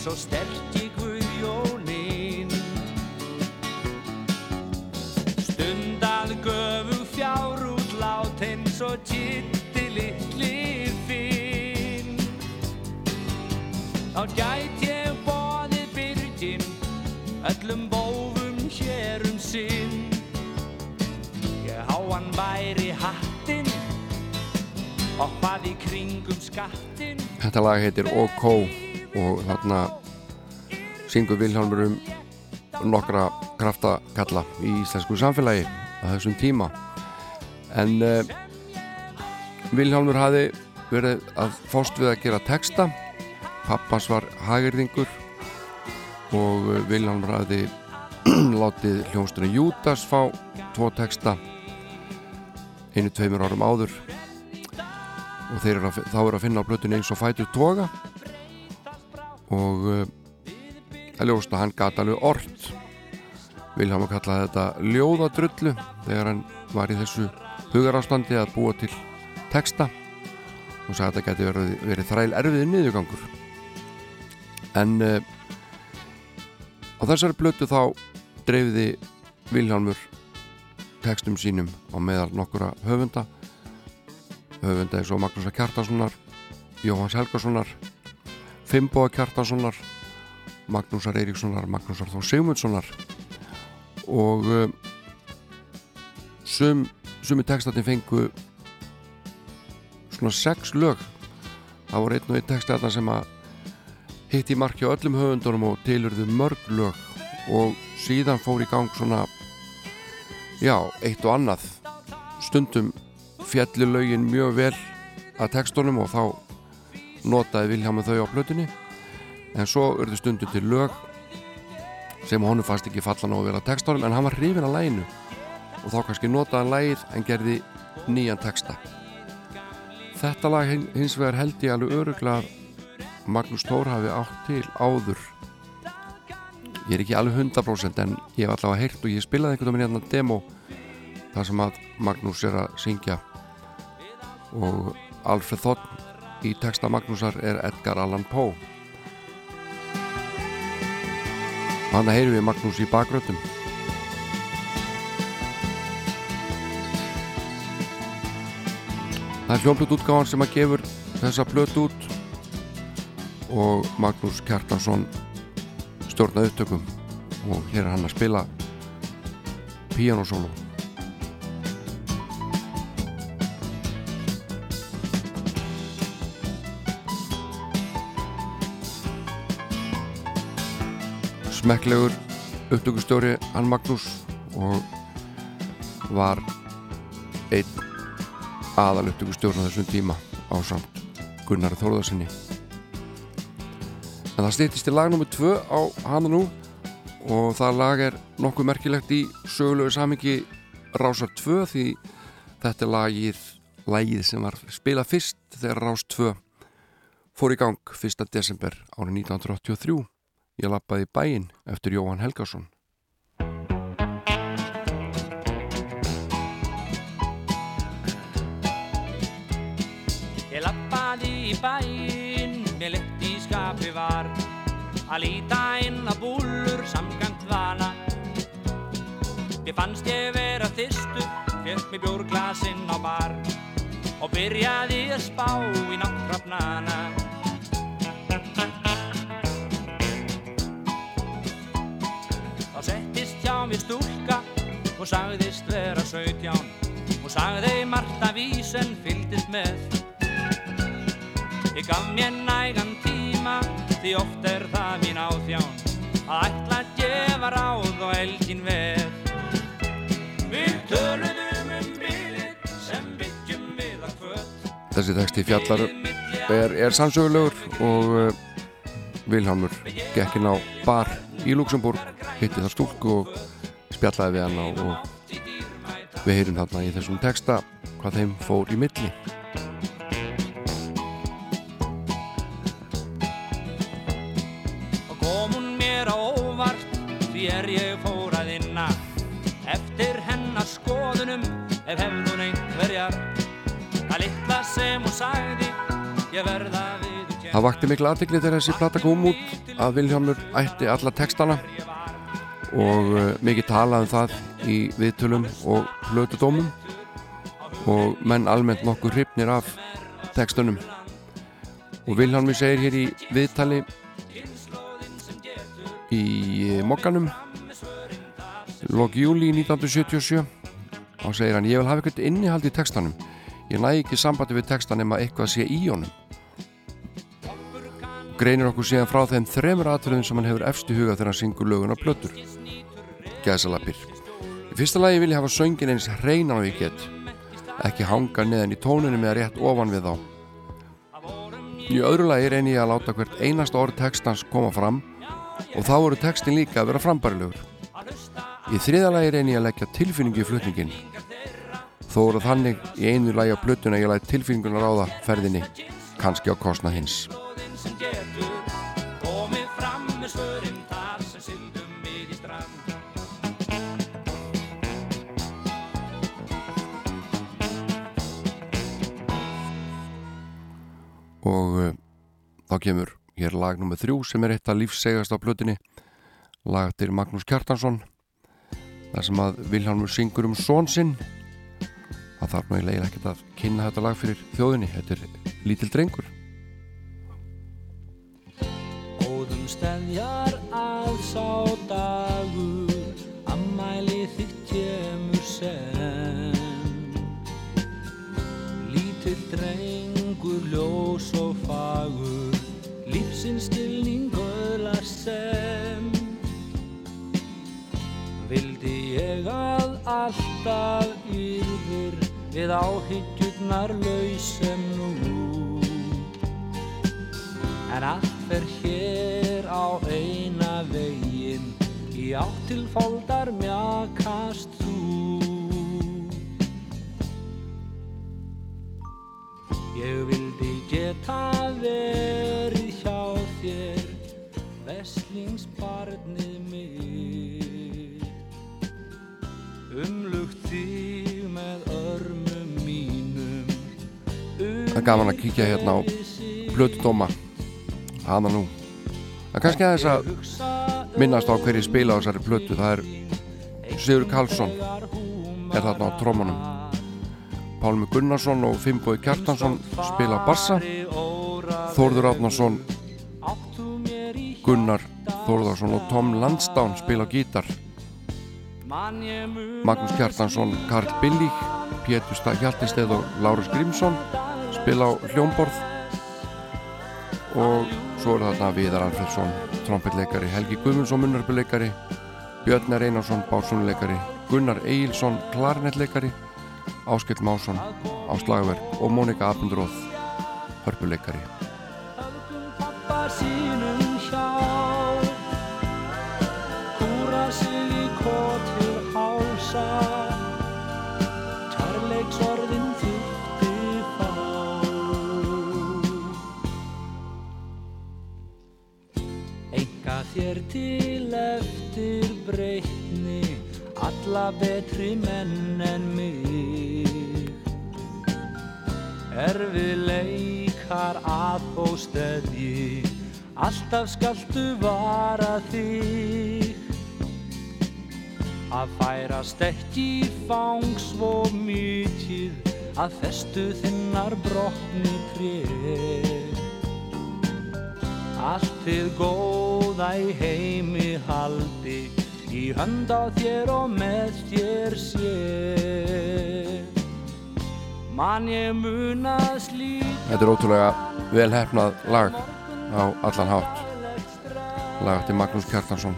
eins og sterki Guðjónin. Stundað göfu fjárútlát eins og kitti litli finn. Þá gæt ég bóðið byrgin öllum bófum hér um sinn. Ég há hann væri hattinn hoppaði kringum skattin Þetta lag heitir OK og þarna syngur Vilhelmur um nokkra kraftakalla í íslensku samfélagi á þessum tíma. En uh, Vilhelmur hafi verið að fóst við að gera texta. Pappas var hagirðingur og Vilhelmur hafi <clears throat> látið hljónstunni Júdas fá tvo texta einu tveimur árum áður. Og eru að, þá eru að finna á blötunni eins og fætur toga og uh, það er ljóst að hann gata alveg orð Vilhelm kallaði þetta ljóðadrullu þegar hann var í þessu hugarástandi að búa til texta. Og sagði að þetta geti verið, verið þræl erfiðið niðurgangur. En uh, á þessari blötu þá dreifði Vilhelmur textum sínum á meðal nokkura höfunda. Höfunda eins og Magnúsar Kjartasonar Jóhans Helgasonar Fimboa Kjartasonar Magnúsar Eiríkssonar Magnúsar Þó Sigmundssonar og uh, sum, sumi textatinn fengu svona sex lög. Það voru einn og einn texti þarna sem að hitt í marki á öllum höfundunum og tilurðu mörg lög. Og síðan fór í gang svona já, eitt og annað. Stundum fjalli lögin mjög vel að textunum og þá notaði Viljámi þau á plötunni. En svo urðu stundum til lög sem honum fannst ekki falla ná að vera textunum en hann var hrifin að læginu og þá kannski notaði lægið en gerði nýjan texta. Þetta lag hins vegar held ég alveg öruglega Magnús Tór hafi átt til áður. Ég er ekki alveg 100% en ég hef allavega heyrt og ég spilaði einhvern veginn hérna demo þar sem að Magnús er að syngja. Og Alfred Þotn í texta Magnúsar er Edgar Allan Poe. Þannig heyrum við Magnús í bakröndum Það er hljómblut útgáðan sem að gefur þessa blötu út og Magnús Kjartansson stjórnaði upptökum. Og hér er hann að spila pianosólu smekklegur upptökustjóri hann Magnús og var einn aðal upptökustjórn á þessum tíma á samt Gunnar Þórðarsinni en það stýttist í lag nr. 2 á hana nú og það lag er nokkuð merkilegt í sögulegu samingi Rásar 2 því þetta er lagið, lagið sem var spilað fyrst þegar Rás 2 fór í gang 1. desember árið 1983 ég lappaði bæinn eftir Jóhann Helgason Ég lappaði í bæinn, mér lett í skapi var að líta inn á búlur samkant vana. Mér fannst ég vera þyrstur, fjöld mér bjórglasinn á bar og byrjaði að spá í náttúrafnana. Mér stúlka og sagðist vera sautján og sagði Marta vísen fylgdist með. Ég gaf mér nægan tíma því oft er það mín áþján að ætla að gefa ráð og elgin veð. Við töluðum um bilið sem byggjum við að kvöld. þessi texti fjallar er, er sannsögulegur og uh, Vilhelmur gekk inn á bar í Luxemburg hitti það stúlku og spjallaði við hann og, við heyrum þarna í þessum texta hvað þeim fór í milli. Og kom hún mér á óvart því er ég fór að inna. Eftir hennar skoðunum ef hefðun einhverjar að litla sem hún sagði ég verða við Það vakti miklu aðtekli þegar þessi plata kom út að Vilhelmur ætti alla textana og uh, mikið talað um það í viðtölum og hlutudómum og menn almennt nokkur hrifnir af textunum. Og Vilhelmur segir hér í viðtali í Mokkanum lok júli 1977 og segir hann ég vil hafa eitthvað innihald í textanum. Ég næ ekki sambandi við textan nema eitthvað sé í honum. Greinir okkur síðan frá þeim þremur atriðum sem hann hefur efstu huga þegar hann syngur lögun á plötur gæðsalapir í fyrsta lagi vil ég hafa söngin eins hreinan og ég get. Ekki hanga neðan í tónunum eða rétt ofan við þá. Í öðru lagi reyni ég að láta hvert einasta orð textans koma fram og þá voru textin líka að vera frambærilegur. Í þriða lagi reyni ég að leggja tilfinningu í flutningin þó voru þannig í einu lagi á plötuna ég læt tilfinningunar á það ferðinni kannski á kostnað hins og uh, þá kemur hér lag nummið þrjú sem er eitt að lífssegast á plötinni lag til Magnús Kjartansson þar sem að Vilhelmur syngur um són sinn. Það þarf nú eiginlega ekkert að kynna þetta lag fyrir þjóðinni þetta er lítil drengur. Óðum stefjar að sá dagur Lífsins stilning öðlar sem Vildi ég að alltaf yrðir Við áhyggjurnar lausem nú. En allt fer hér á eina veginn Í átt til fóldar mjakast þú. Ég vildi geta verið hjá þér Veslingsbarnið mitt. Umlugt þig með örmum mínum það er gaman að kíkja hérna á plötudóma hana nú. Er kannski aðeins að minnast á hverju spila á þessari plötu. Það er Sigur Karlsson er þarna á trómanum Pálmi Gunnarsson og Fimboi Kjartansson spila bassa Þórður Átnarsson Gunnar Þórðarsson og Tom Landstán spila gítar. Magnús Kjartansson Karl Billig Pétur Stað Hjaltisteð og Lárus Grímsson spila á hljómborð. Og svo er þarna Viðar Alfredsson trompetleikari, Helgi Guðmundsson munnarpuleikari Björn Einarsson bársunuleikari, Gunnar Egilson klarnettleikari, Áskild Másson á slagverk og Mónika Abendróð hörpuleikari þér til eftir breytni Alla betri menn en mig. Erfileikar að fósteðji Alltaf skaltu vara þig. Að færast ekki fang svo mikið Að festu þinnar brotni tré. Allt þið góða í heimi haldi Í hönd á þér og með þér sé. Man ég munað slíka Þetta er ótrúlega vel hefnað lag á allan hátt. Lag til Magnús Kjartansson.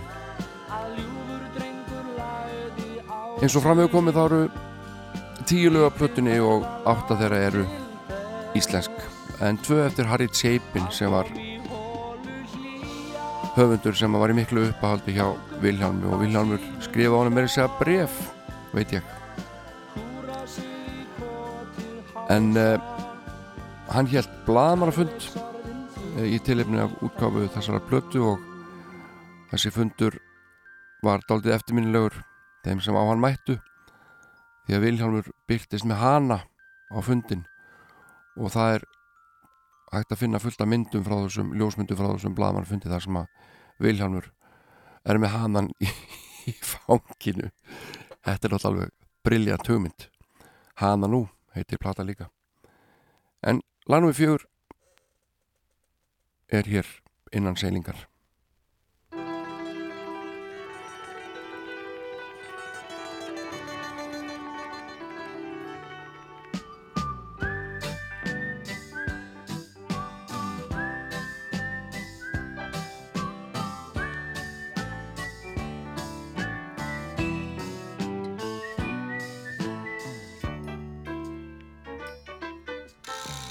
Eins og framöfu komið þá eru tíu lög af plötunni og átta þeirra eru íslensk. En tvö eftir Harry Chapin sem var höfundur sem var í miklu uppahaldi hjá Vilhjálmi og Vilhjálmur skrifa á hann þess að bref veit ég. En uh, hann held blaðmannafund uh, í tilefni af útgáfu þessara plötu og þessi fundur var daldið eftirminnilegur þeim sem á hann mættu því að Vilhjálmur byrtist með hana á fundin og það er hægt að finna fullt af myndum frá þessum ljósmyndum frá þessum blaðmannfundi þar sem að Vilhjálmur er með hanan í, í fanginu. Þetta er alveg briljant hugmynd. Hana nú heitir plata líka. En lagnum við fjögur er hér innan seilingar.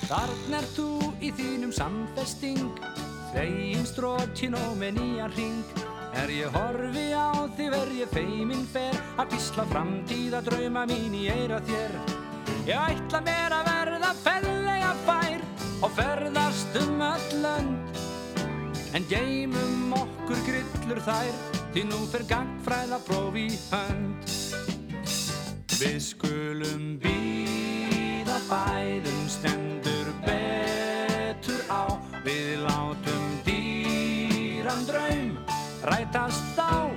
Þarna er þú í þínum samfesting Þegin strókin og með nýjan ring Er ég horfi á þig verð ég feimin fer. Að písla framtíða drauma mín í eira þér. Ég ætla mér að verða fellega fær Og ferðast um öll lönd. En geymum okkur grillur þær Því nú fer gangfræða próf í hönd. Við skulum býða bæðum stendur rætast á.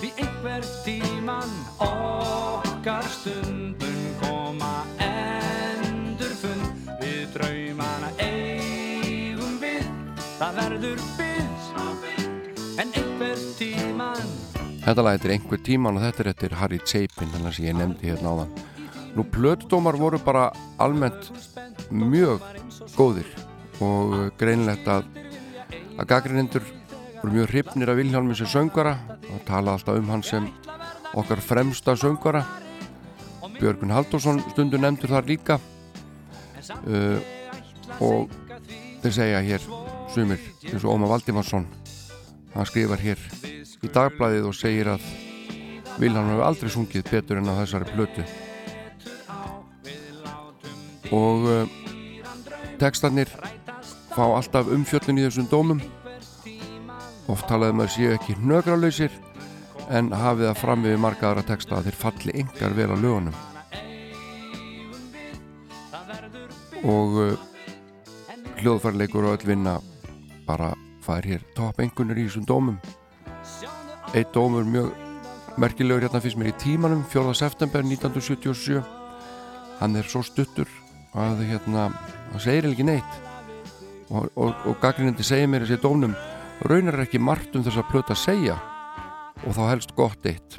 Því einhver tíman okkar stundum koma endur fund. Við draumana eigum við það verður byggð en einhver tíman Þetta lag heitir einhver tíman og þetta er eftir Harry Chapin þannig að ég nefndi hérna áðan. Nú plötudómar voru bara almennt mjög góðir og greinlegt að að gaggrinendur voru mjög hrifnir af Vilhjálmi sem söngara og tala alltaf um hann sem okkar fremsta söngara Björgun Haldursson stundu nefndur þar líka. Uh, og þeir segja hér sumir eins og Óma Valdimarsson hann skrifar hér í dagblæðið og segir að Vilhjálm hefur aldrei sungið betur en á þessari plötu. Og uh, textarnir fá alltaf umfjöllun í þessum dómum oft talaði maður séu ekki hnögralausir en hafið það fram við marga aðra texta að þeir falli yngar vel á lögunum. Og uh, hljóðfærleikur og öll vinna bara fær hér topp engunir í þessum dómum. Eitt dómur mjög merkilegur hérna fyrst mér í tímanum 4. september 1977 hann er svo stuttur að hérna, hann segir ekki neitt. Og, og, og gaggrinandi segir mér þessi dómnum raunar ekki margt um þess að plöta að segja. Og þá helst gott eitt.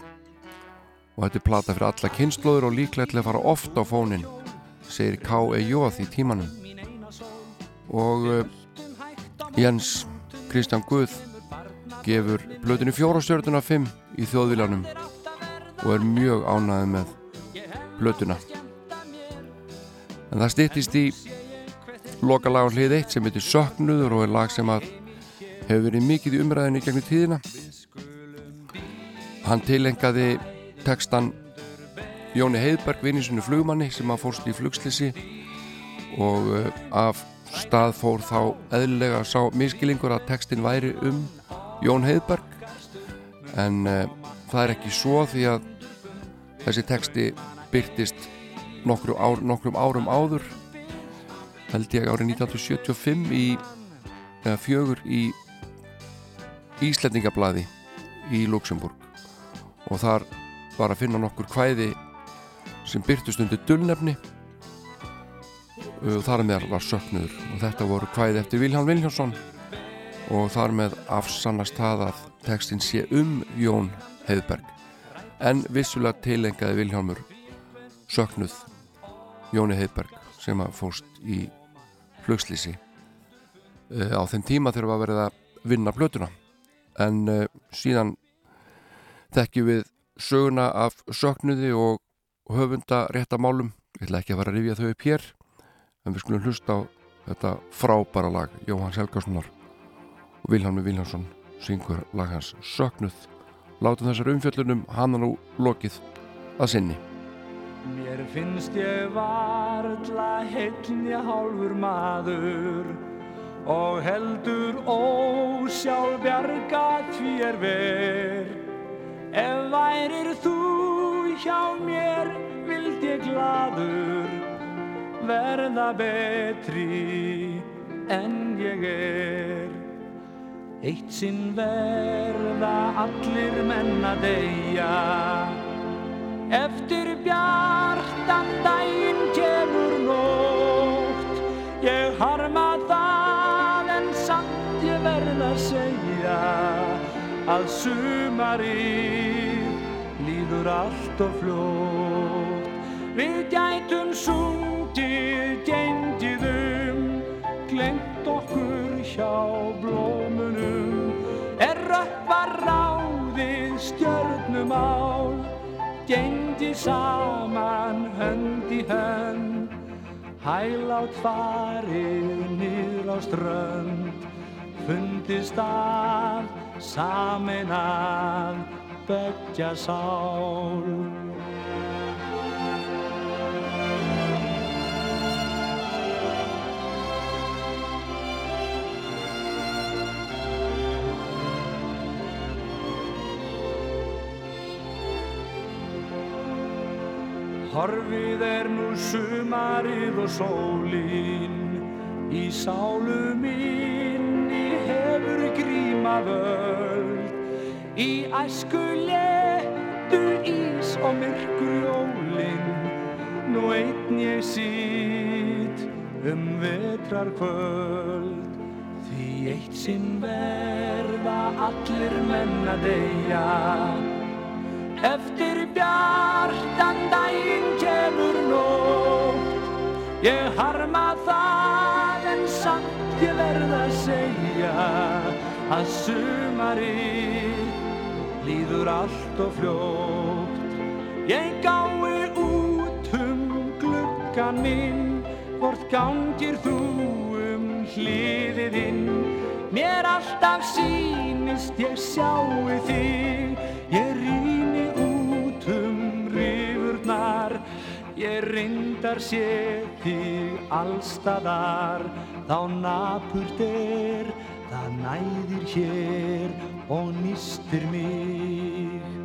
Og þetta er plata fyrir alla kynnslóður og líklega til að fara ofta á fónin segir K.E.J. í tímanum. Og uh, Jens Kristján Guð gefur blöðinu fjórastjörnuna 5 í þjóðvílanum og er mjög ánæðið með blöðuna en það stýttist í loka lag á hlið 1 sem heitir Söknuður og er lag sem að hefur verið mikið í umræðinu gegnum tíðina. Hann tilengaði textan Jóni Heiðberg vinninsinu flugmanni sem að fórst í flugslisi og uh, af stað fór þá eðlilega sá miskilingur að textin væri um Jón Heiðberg. En uh, það er ekki svo því að þessi texti byrtist nokkru ár, nokkrum árum áður held ég árið 1975 í eða fjögur í Íslendingablaði í Luxemburg og þar var að finna nokkur kvæði sem byrtust undir dullnefni. Og þar með var söknuður. Og þetta voru kvæði eftir Vilhelm Viljánsson og þar með afsannast það að textin sé um Jón Heiðberg. En vissulega tilengaði Vilhelmur söknuð Jóni Heiðberg sem að fóst í flugslýsi á þeim tíma þegar var verið að vinna plötuna en uh, síðan þekkjum við söguna af söknuði og höfunda réttamálum ég ætla ekki að fara að rifja þau upp hér en við skulum hlusta á þetta frábæra lag Jóhann Helgarssonar og Vilhelmi Viljánsson syngur lag hans Söknuð. Látum þessar umfjöllunum hann nú lokið að sinni. Mér finnst ég varla heilnja hálfur maður og heldur ósjálfbjarga því er ver. Ef værir þú hjá mér vild ég gladur verða betri en ég er. Eitt sinn verða allir menn að deyja. Eftir bjartan daginn kemur nótt. Ég harma það að sumarið líður allt og fljótt. Við gætum sungið gengið um glemt okkur hjá blómunum. Er röppa ráðið stjörnumál gengið saman hönd í hönd. Hælátt farið niður á strönd fundist að samin að begja sál. Horfið er nú sumarið og sólin í sálu minni hefur grím suma völd. Í æsku letu ís og myrkur jólinn Nú einn ég sýt um vetrar kvöld Því eitt sinn verða allir menn að deyja. Eftir bjartan daginn kemur nótt. Ég harma Að sumari líður allt og fljótt. Ég gái út um gluggan minn Hvort gangir þú um hliðiðinn Mér alltaf sýnist ég sjáu þig. Ég rýni út um rifurnar. Ég reyndar sé þig allstaðar Þá napurt er, það næðir hér og nýstir mig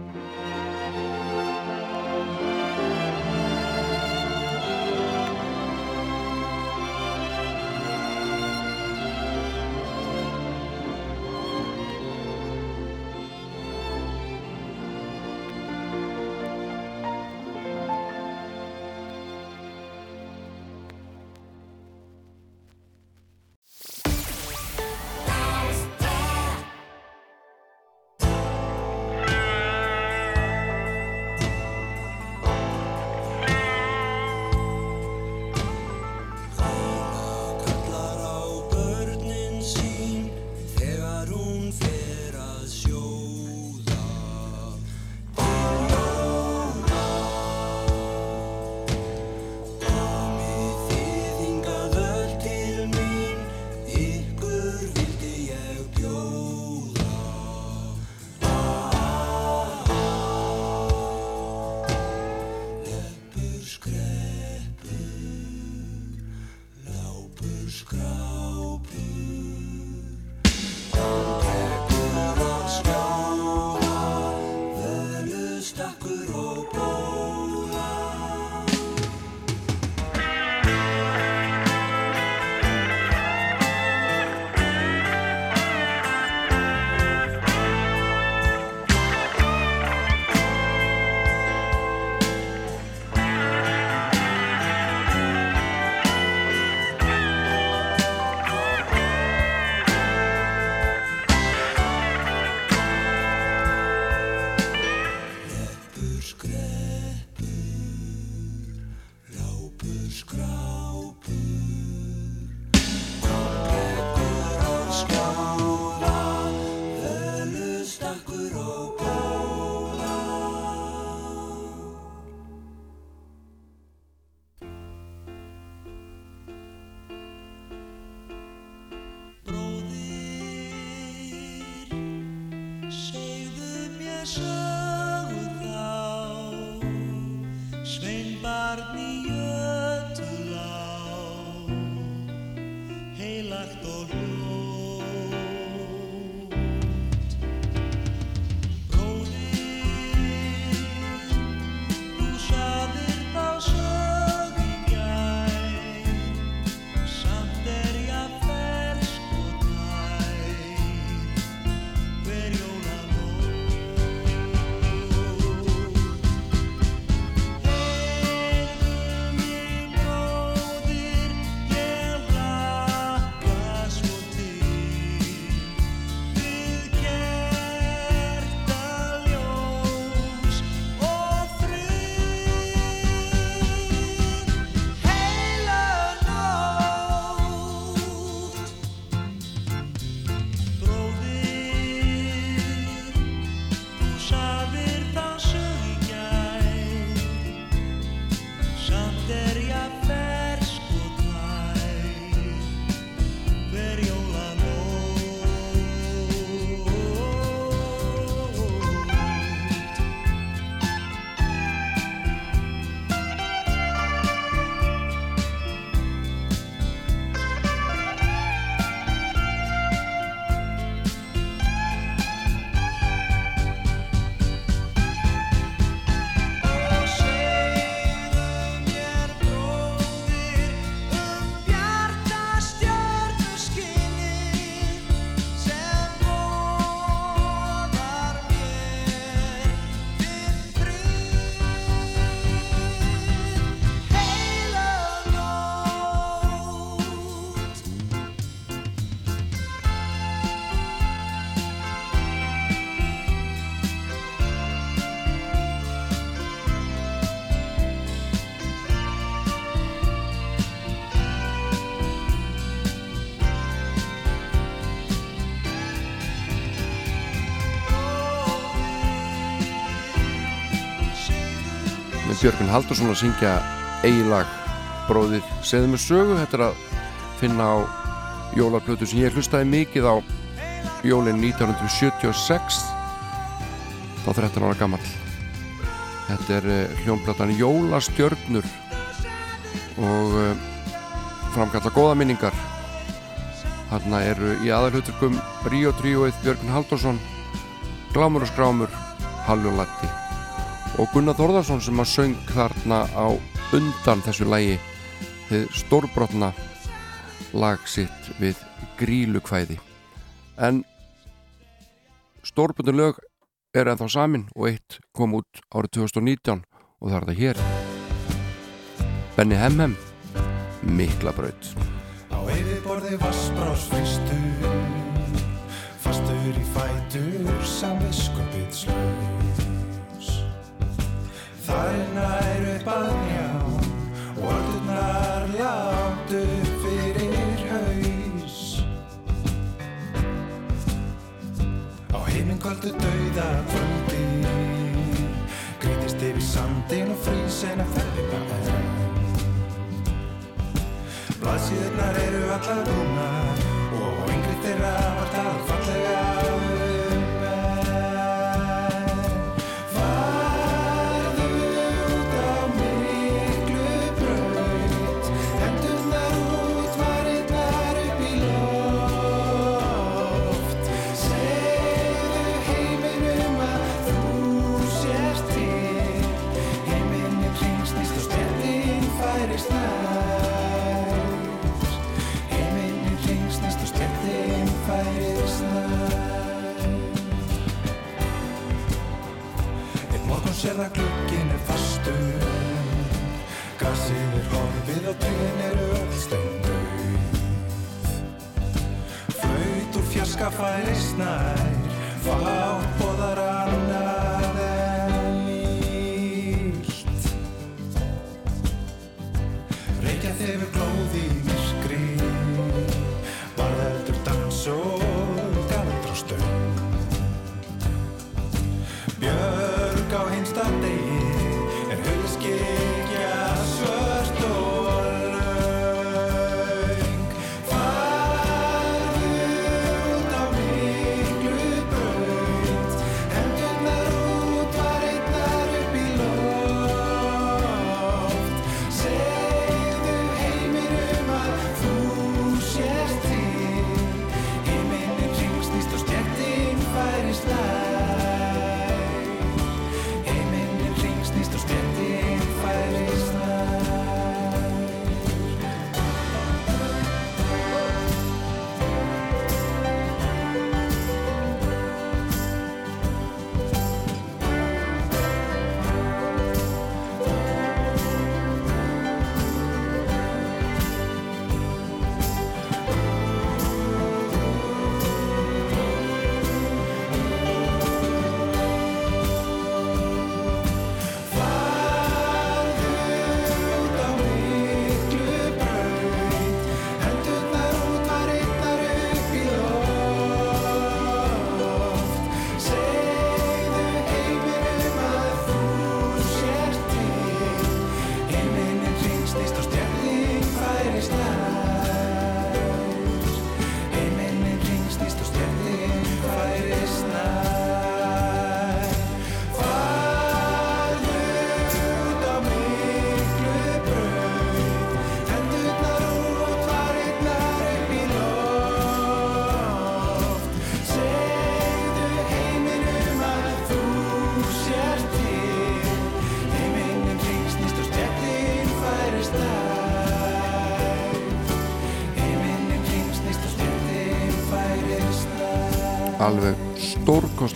með Björgun Haldursson að syngja eigilag bróðir segðu mig sögu. Þetta er að finna á jólarplötu sem ég hlustaði mikið á jólinn 1976 þá 13 ára gammal þetta er uh, hljómplatan Jólastjörnur og uh, framkalla góða minningar. Þarna eru í aðalhuturkum Ríó Tríóið Björgun Haldursson Glámur og Skrámur Halljólætti og Gunnar Þórðarsson sem að söng þarna á undan þessu lægi þið stórbrotna lag sitt við grílukvæði en stórbrotna lög er ennþá samin og eitt kom út árið 2019 og það er það hér. Benny Hemhem Mikla braut Á yfirborði vassbrás fristur Fastur í fætur Samviskupið slaus Það er nær upp að njá Orðurnar látt upp fyrir haus. Á himminkvöldu dauða kvöldi. Grítist yfir sandin og frýs en að ferðina enn. Blaðsíðurnar eru allar rúnar og yngri þeirra var talað að glukkin er fastur. Gasið er horfið og trén eru öll steindauð Flaut úr fjarska færist nær Fátt boðar annað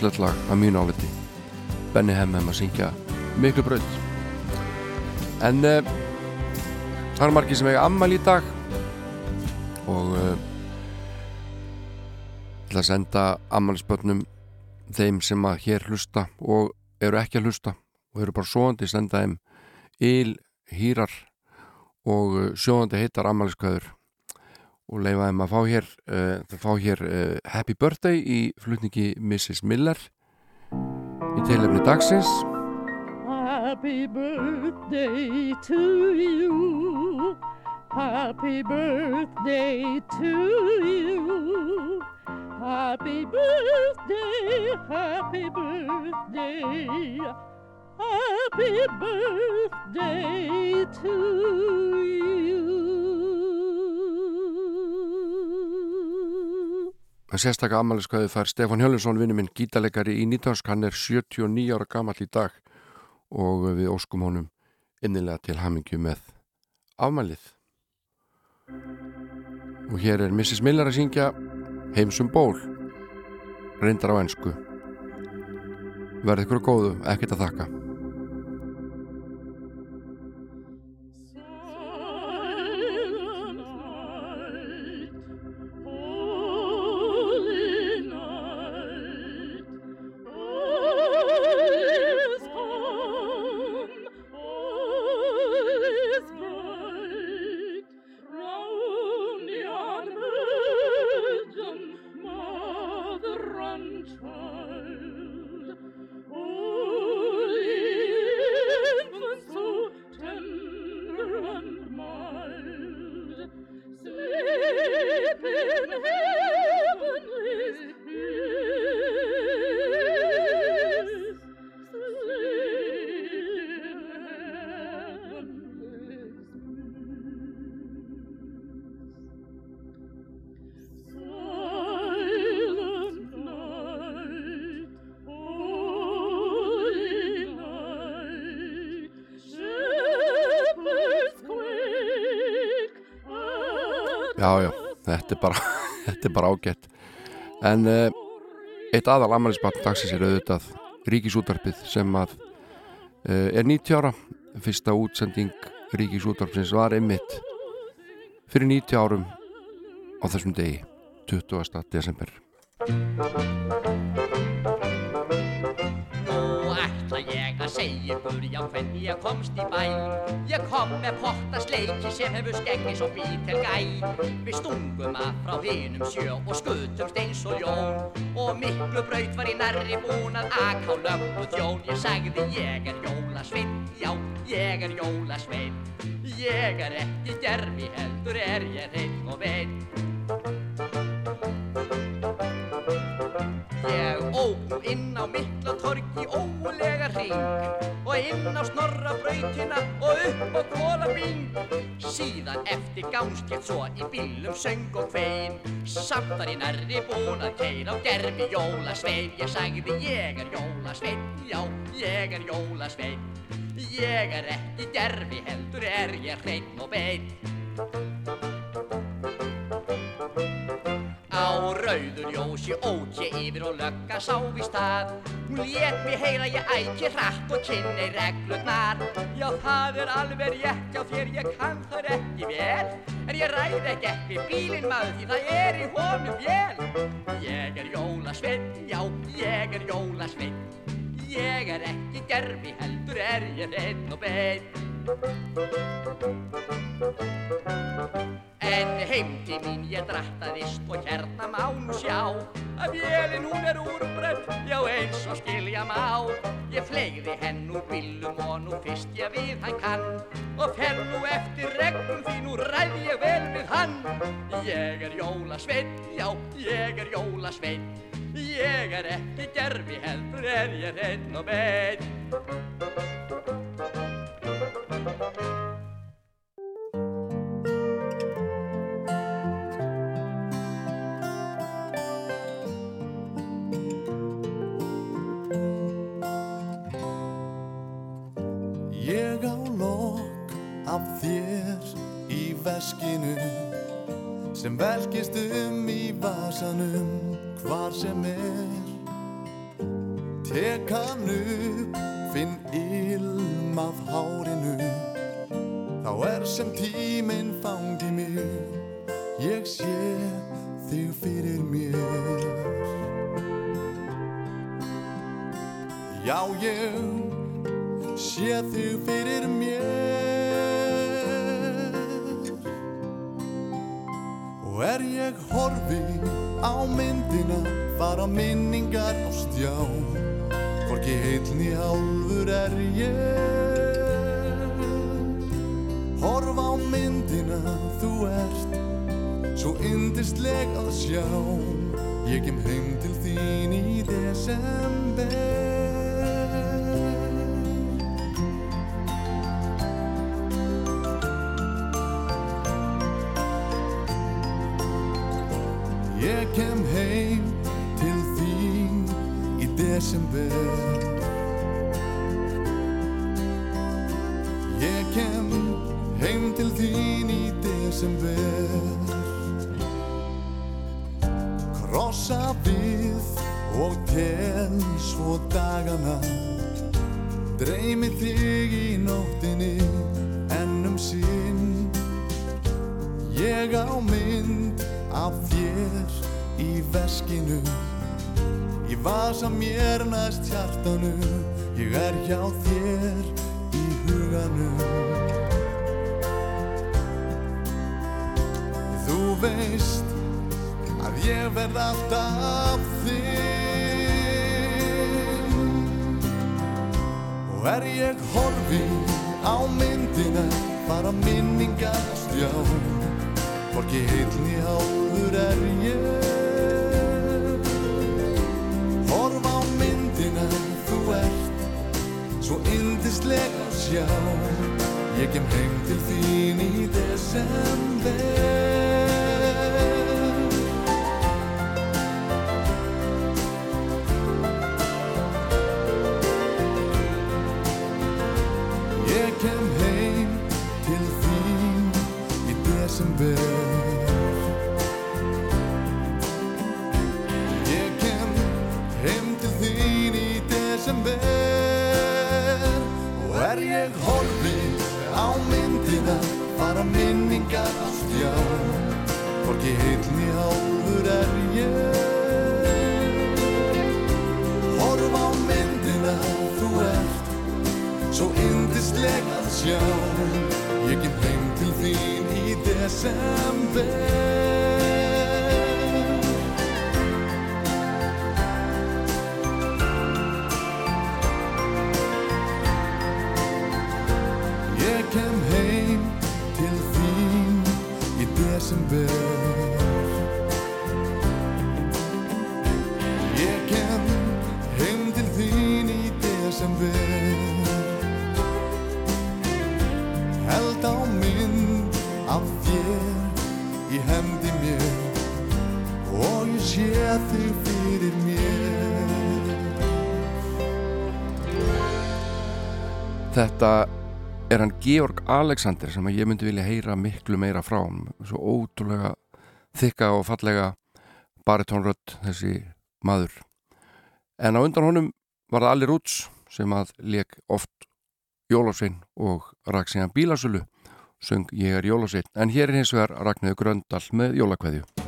stórkostlegt lag að mínu áliti. Benny Hemhem að syngja miklu braut. En uh, það er margir sem eiga ammæli í dag og uh, til að senda ammælisbönnum þeim sem að hér hlusta og eru ekki að hlusta og eru bara svoandi senda þeim il, hýrar og uh, sjóðandi heitar ammæliskvæður og leifa þeim að fá hér, uh, fá hér uh, Happy Birthday í flutningi Mrs. Miller í teilefni dagsins Happy birthday to you. Happy birthday to you. Happy birthday, happy birthday. Happy birthday to you. En sérstakka ammæliskvæði fær Stefán Hjölusson, vinnu minn, gítalegari í Nýtansk, hann er 79 ára gammal í dag og við óskum honum innilega til hamingju með afmælið. Og hér er Mrs. Miller að syngja Heimsum ból, reyndar á ennsku. Verði ykkur góðu, ekkert að þakka. Já, já, þetta er bara, <laughs> þetta er bara ágætt. En uh, eitt aðal ammælisbarn dagsins er auðvitað Ríkisútarpið sem að uh, er 90 ára. Fyrsta útsending Ríkisútarpsins var einmitt fyrir 90 árum á þessum degi, 20. desember. Ykkur já hvernig ég komst í bæ. Ég kom með pottasleiki sem hefur skeggi svo býr til gæ. Við stungum að frá hinum sjö og skutumst eins og ljón. Og miklu braut var í nærri búin að aka á löggu þjón Ég sagði ég er jólasveinn, já ég er jólasveinn. Ég er ekki gerfi heldur er ég hreinn og veinn inn á snorra brautina og upp á kólabín síðan eftir gámskett svo í bílum söng og kvein. Samt var ég nærri búin að keira á gerfi jólasvein. Ég sagði ég er jólasvein já ég er jólasvein ég er ekki gerfi heldur er ég hreinn og beinn rauður ljósi ók ég yfir og lögga sá við stað. Hún lét mig heyra ég æki hratt og kynni reglurnar. Já það er alveg rétt já þér ég kann þar ekki vel. En ég ræð ekki ekki bílinn maður því það er í honum vél. Ég er jólasveinn, já ég er jólasveinn. Ég er ekki gerfi heldur er ég hreinn og beinn En heim til mín ég drattaðist og hérna má nú sjá að vélinn hún er úrbrönd, já eins og skilja má. Ég fleigði henn úr bílum og nú fyrst ég við hann kann og fer nú eftir reglum því nú ræð ég vel við hann. Ég er jólasveinn, já ég er jólasveinn, ég er ekki gerfi heldur er ég hreinn og beinn. Sem velkist um í vasanum hvar sem er. Tek hann upp, finn ilm af hárinu. Þá er sem tíminn fangi mig ég sé þig fyrir mér. Já, ég sé þig fyrir mér og er ég horfi á myndina fara minningar á stjá Hvorki heilni álfur er ég. Horf á myndina þú ert Svo yndisleg að sjá. Ég kem heim til þín í desember svo dagana. Dreymi þig í nóttinni ennum sinn. Ég á mynd af þér í veskinu. Ég vasa mér næst hjartanu Ég er hjá þér í huganum. Þú veist að ég verð alltaf er ég horfin á myndina bara minningar stjá Hvorki heilni álfur er ég. Horf á myndina þú ert Svo yndisleg að sjá. Ég kem heim til þín í desember Þetta er hann Georg Alexander sem ég myndi vilja heyra miklu meira frá svo ótrúlega þykka og fallega baritónrödd þessi maður. En á undan honum var það Alli Rúts sem að leik oft Jólafsvein og rak síðan bílasölu söng Ég er Jólafsvein en hér er hins vegar Ragnhjóður Gröndal með Jólakveðju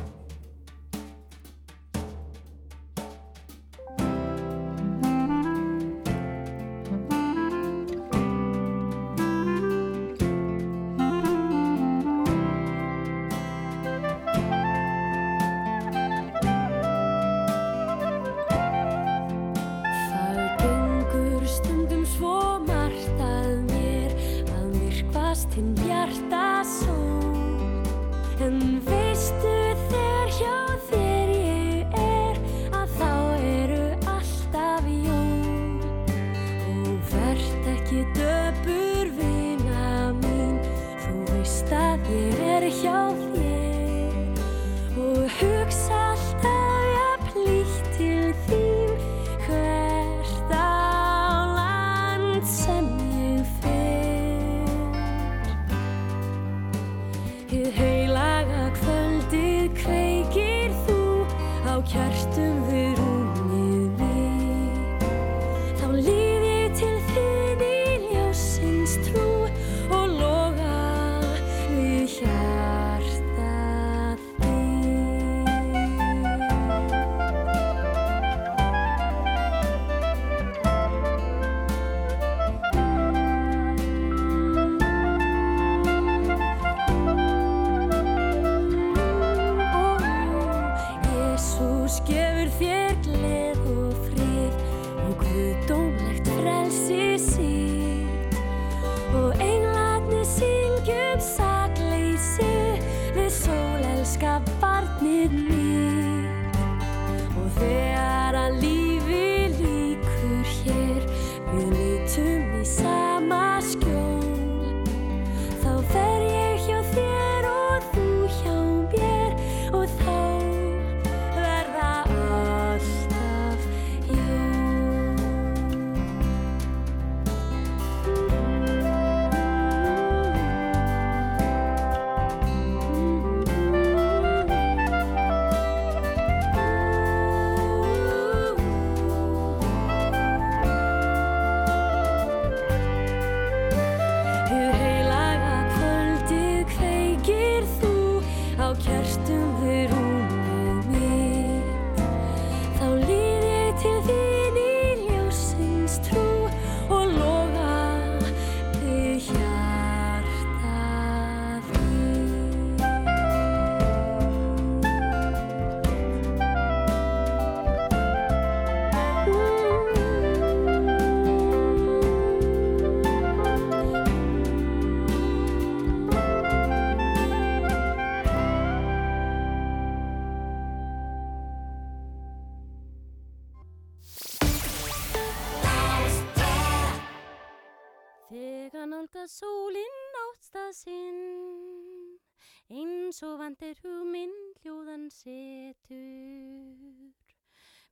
Ljósa sólinn áttstað sinn, eins og vandir hugminn hljóðan setur.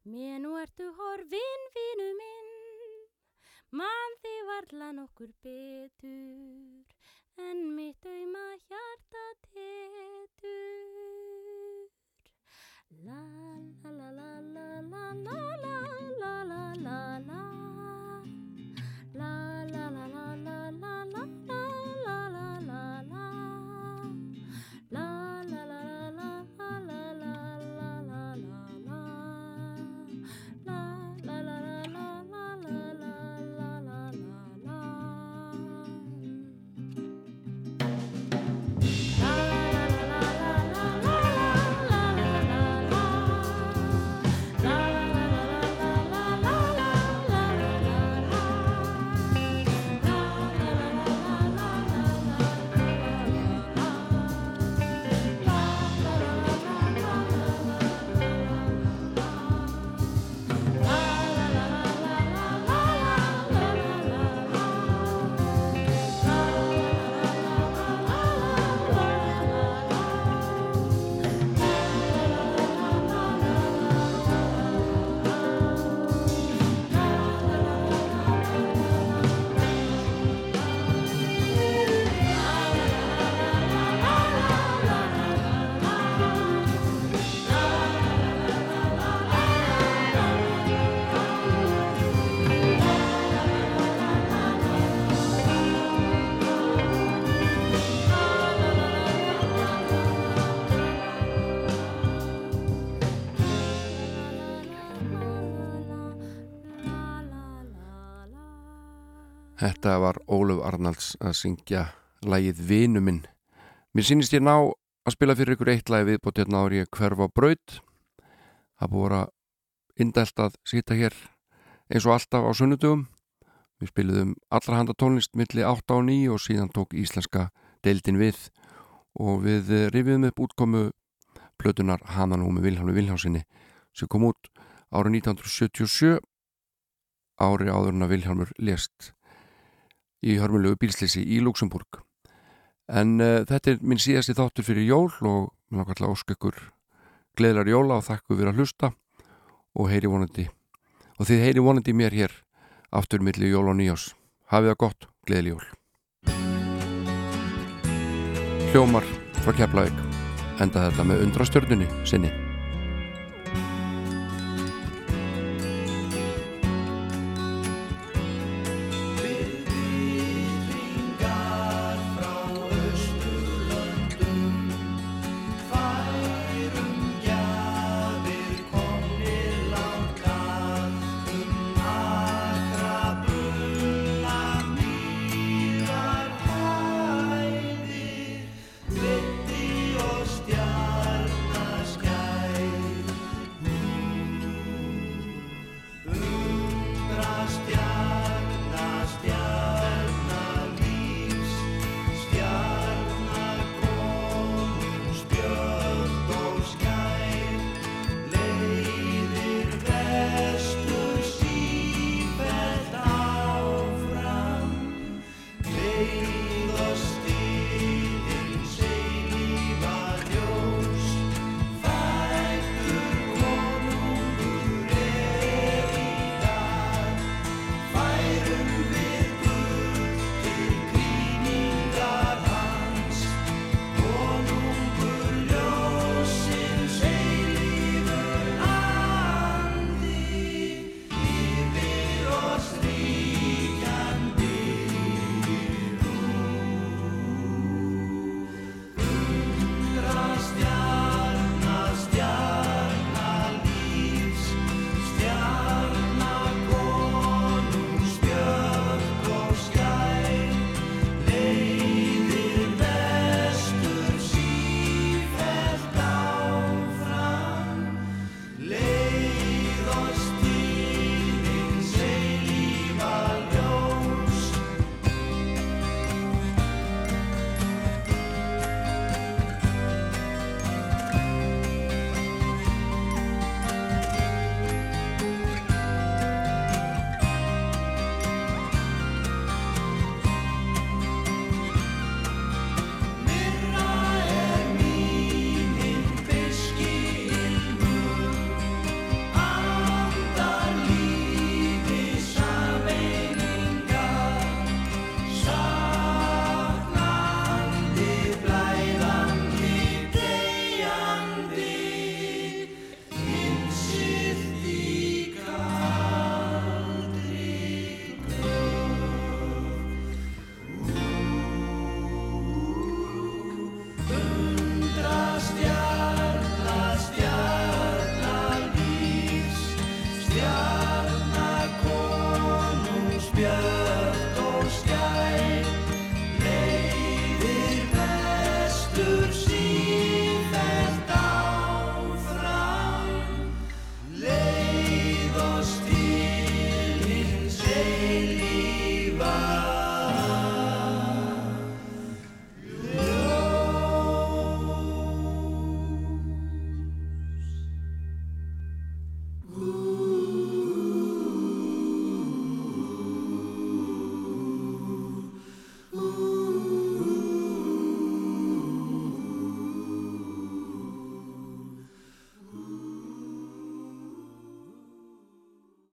Mér nú ertu horfin, vinu minn, mann þið varla nokkur betur, en mitt auðma hjarta tetur. La la la la la la la la la la La Þetta var Óluf Arnalds að syngja lægið Vinu minn. Mér sýnist ég ná að spila fyrir ykkur eitt lægi viðbótt hérna ári að hverfa braut. Það búið að indælt að sýta hér eins og alltaf á sunnudugum. Við spiliðum allra handa tónlist milli 8 og 9 og síðan tók íslenska deildin við og við rifiðum upp útkomu plötunar Hananú með Viljánu Viljásinni sem kom út árið 1977 ári áður en að Viljámur lést í hörmulegu bílsleysi í Luxemburg. En uh, þetta er minn síðasti þáttur fyrir jól og mér langar alltaf ósk ykkur gleðlar jóla og þakku fyrir að hlusta og heyri vonandi og þið heyri vonandi mér hér aftur milli jól og nýjás. Hafið það gott, gleðli jól. Hljómar frá Keflavík enda þetta með undrastörnunni sinni.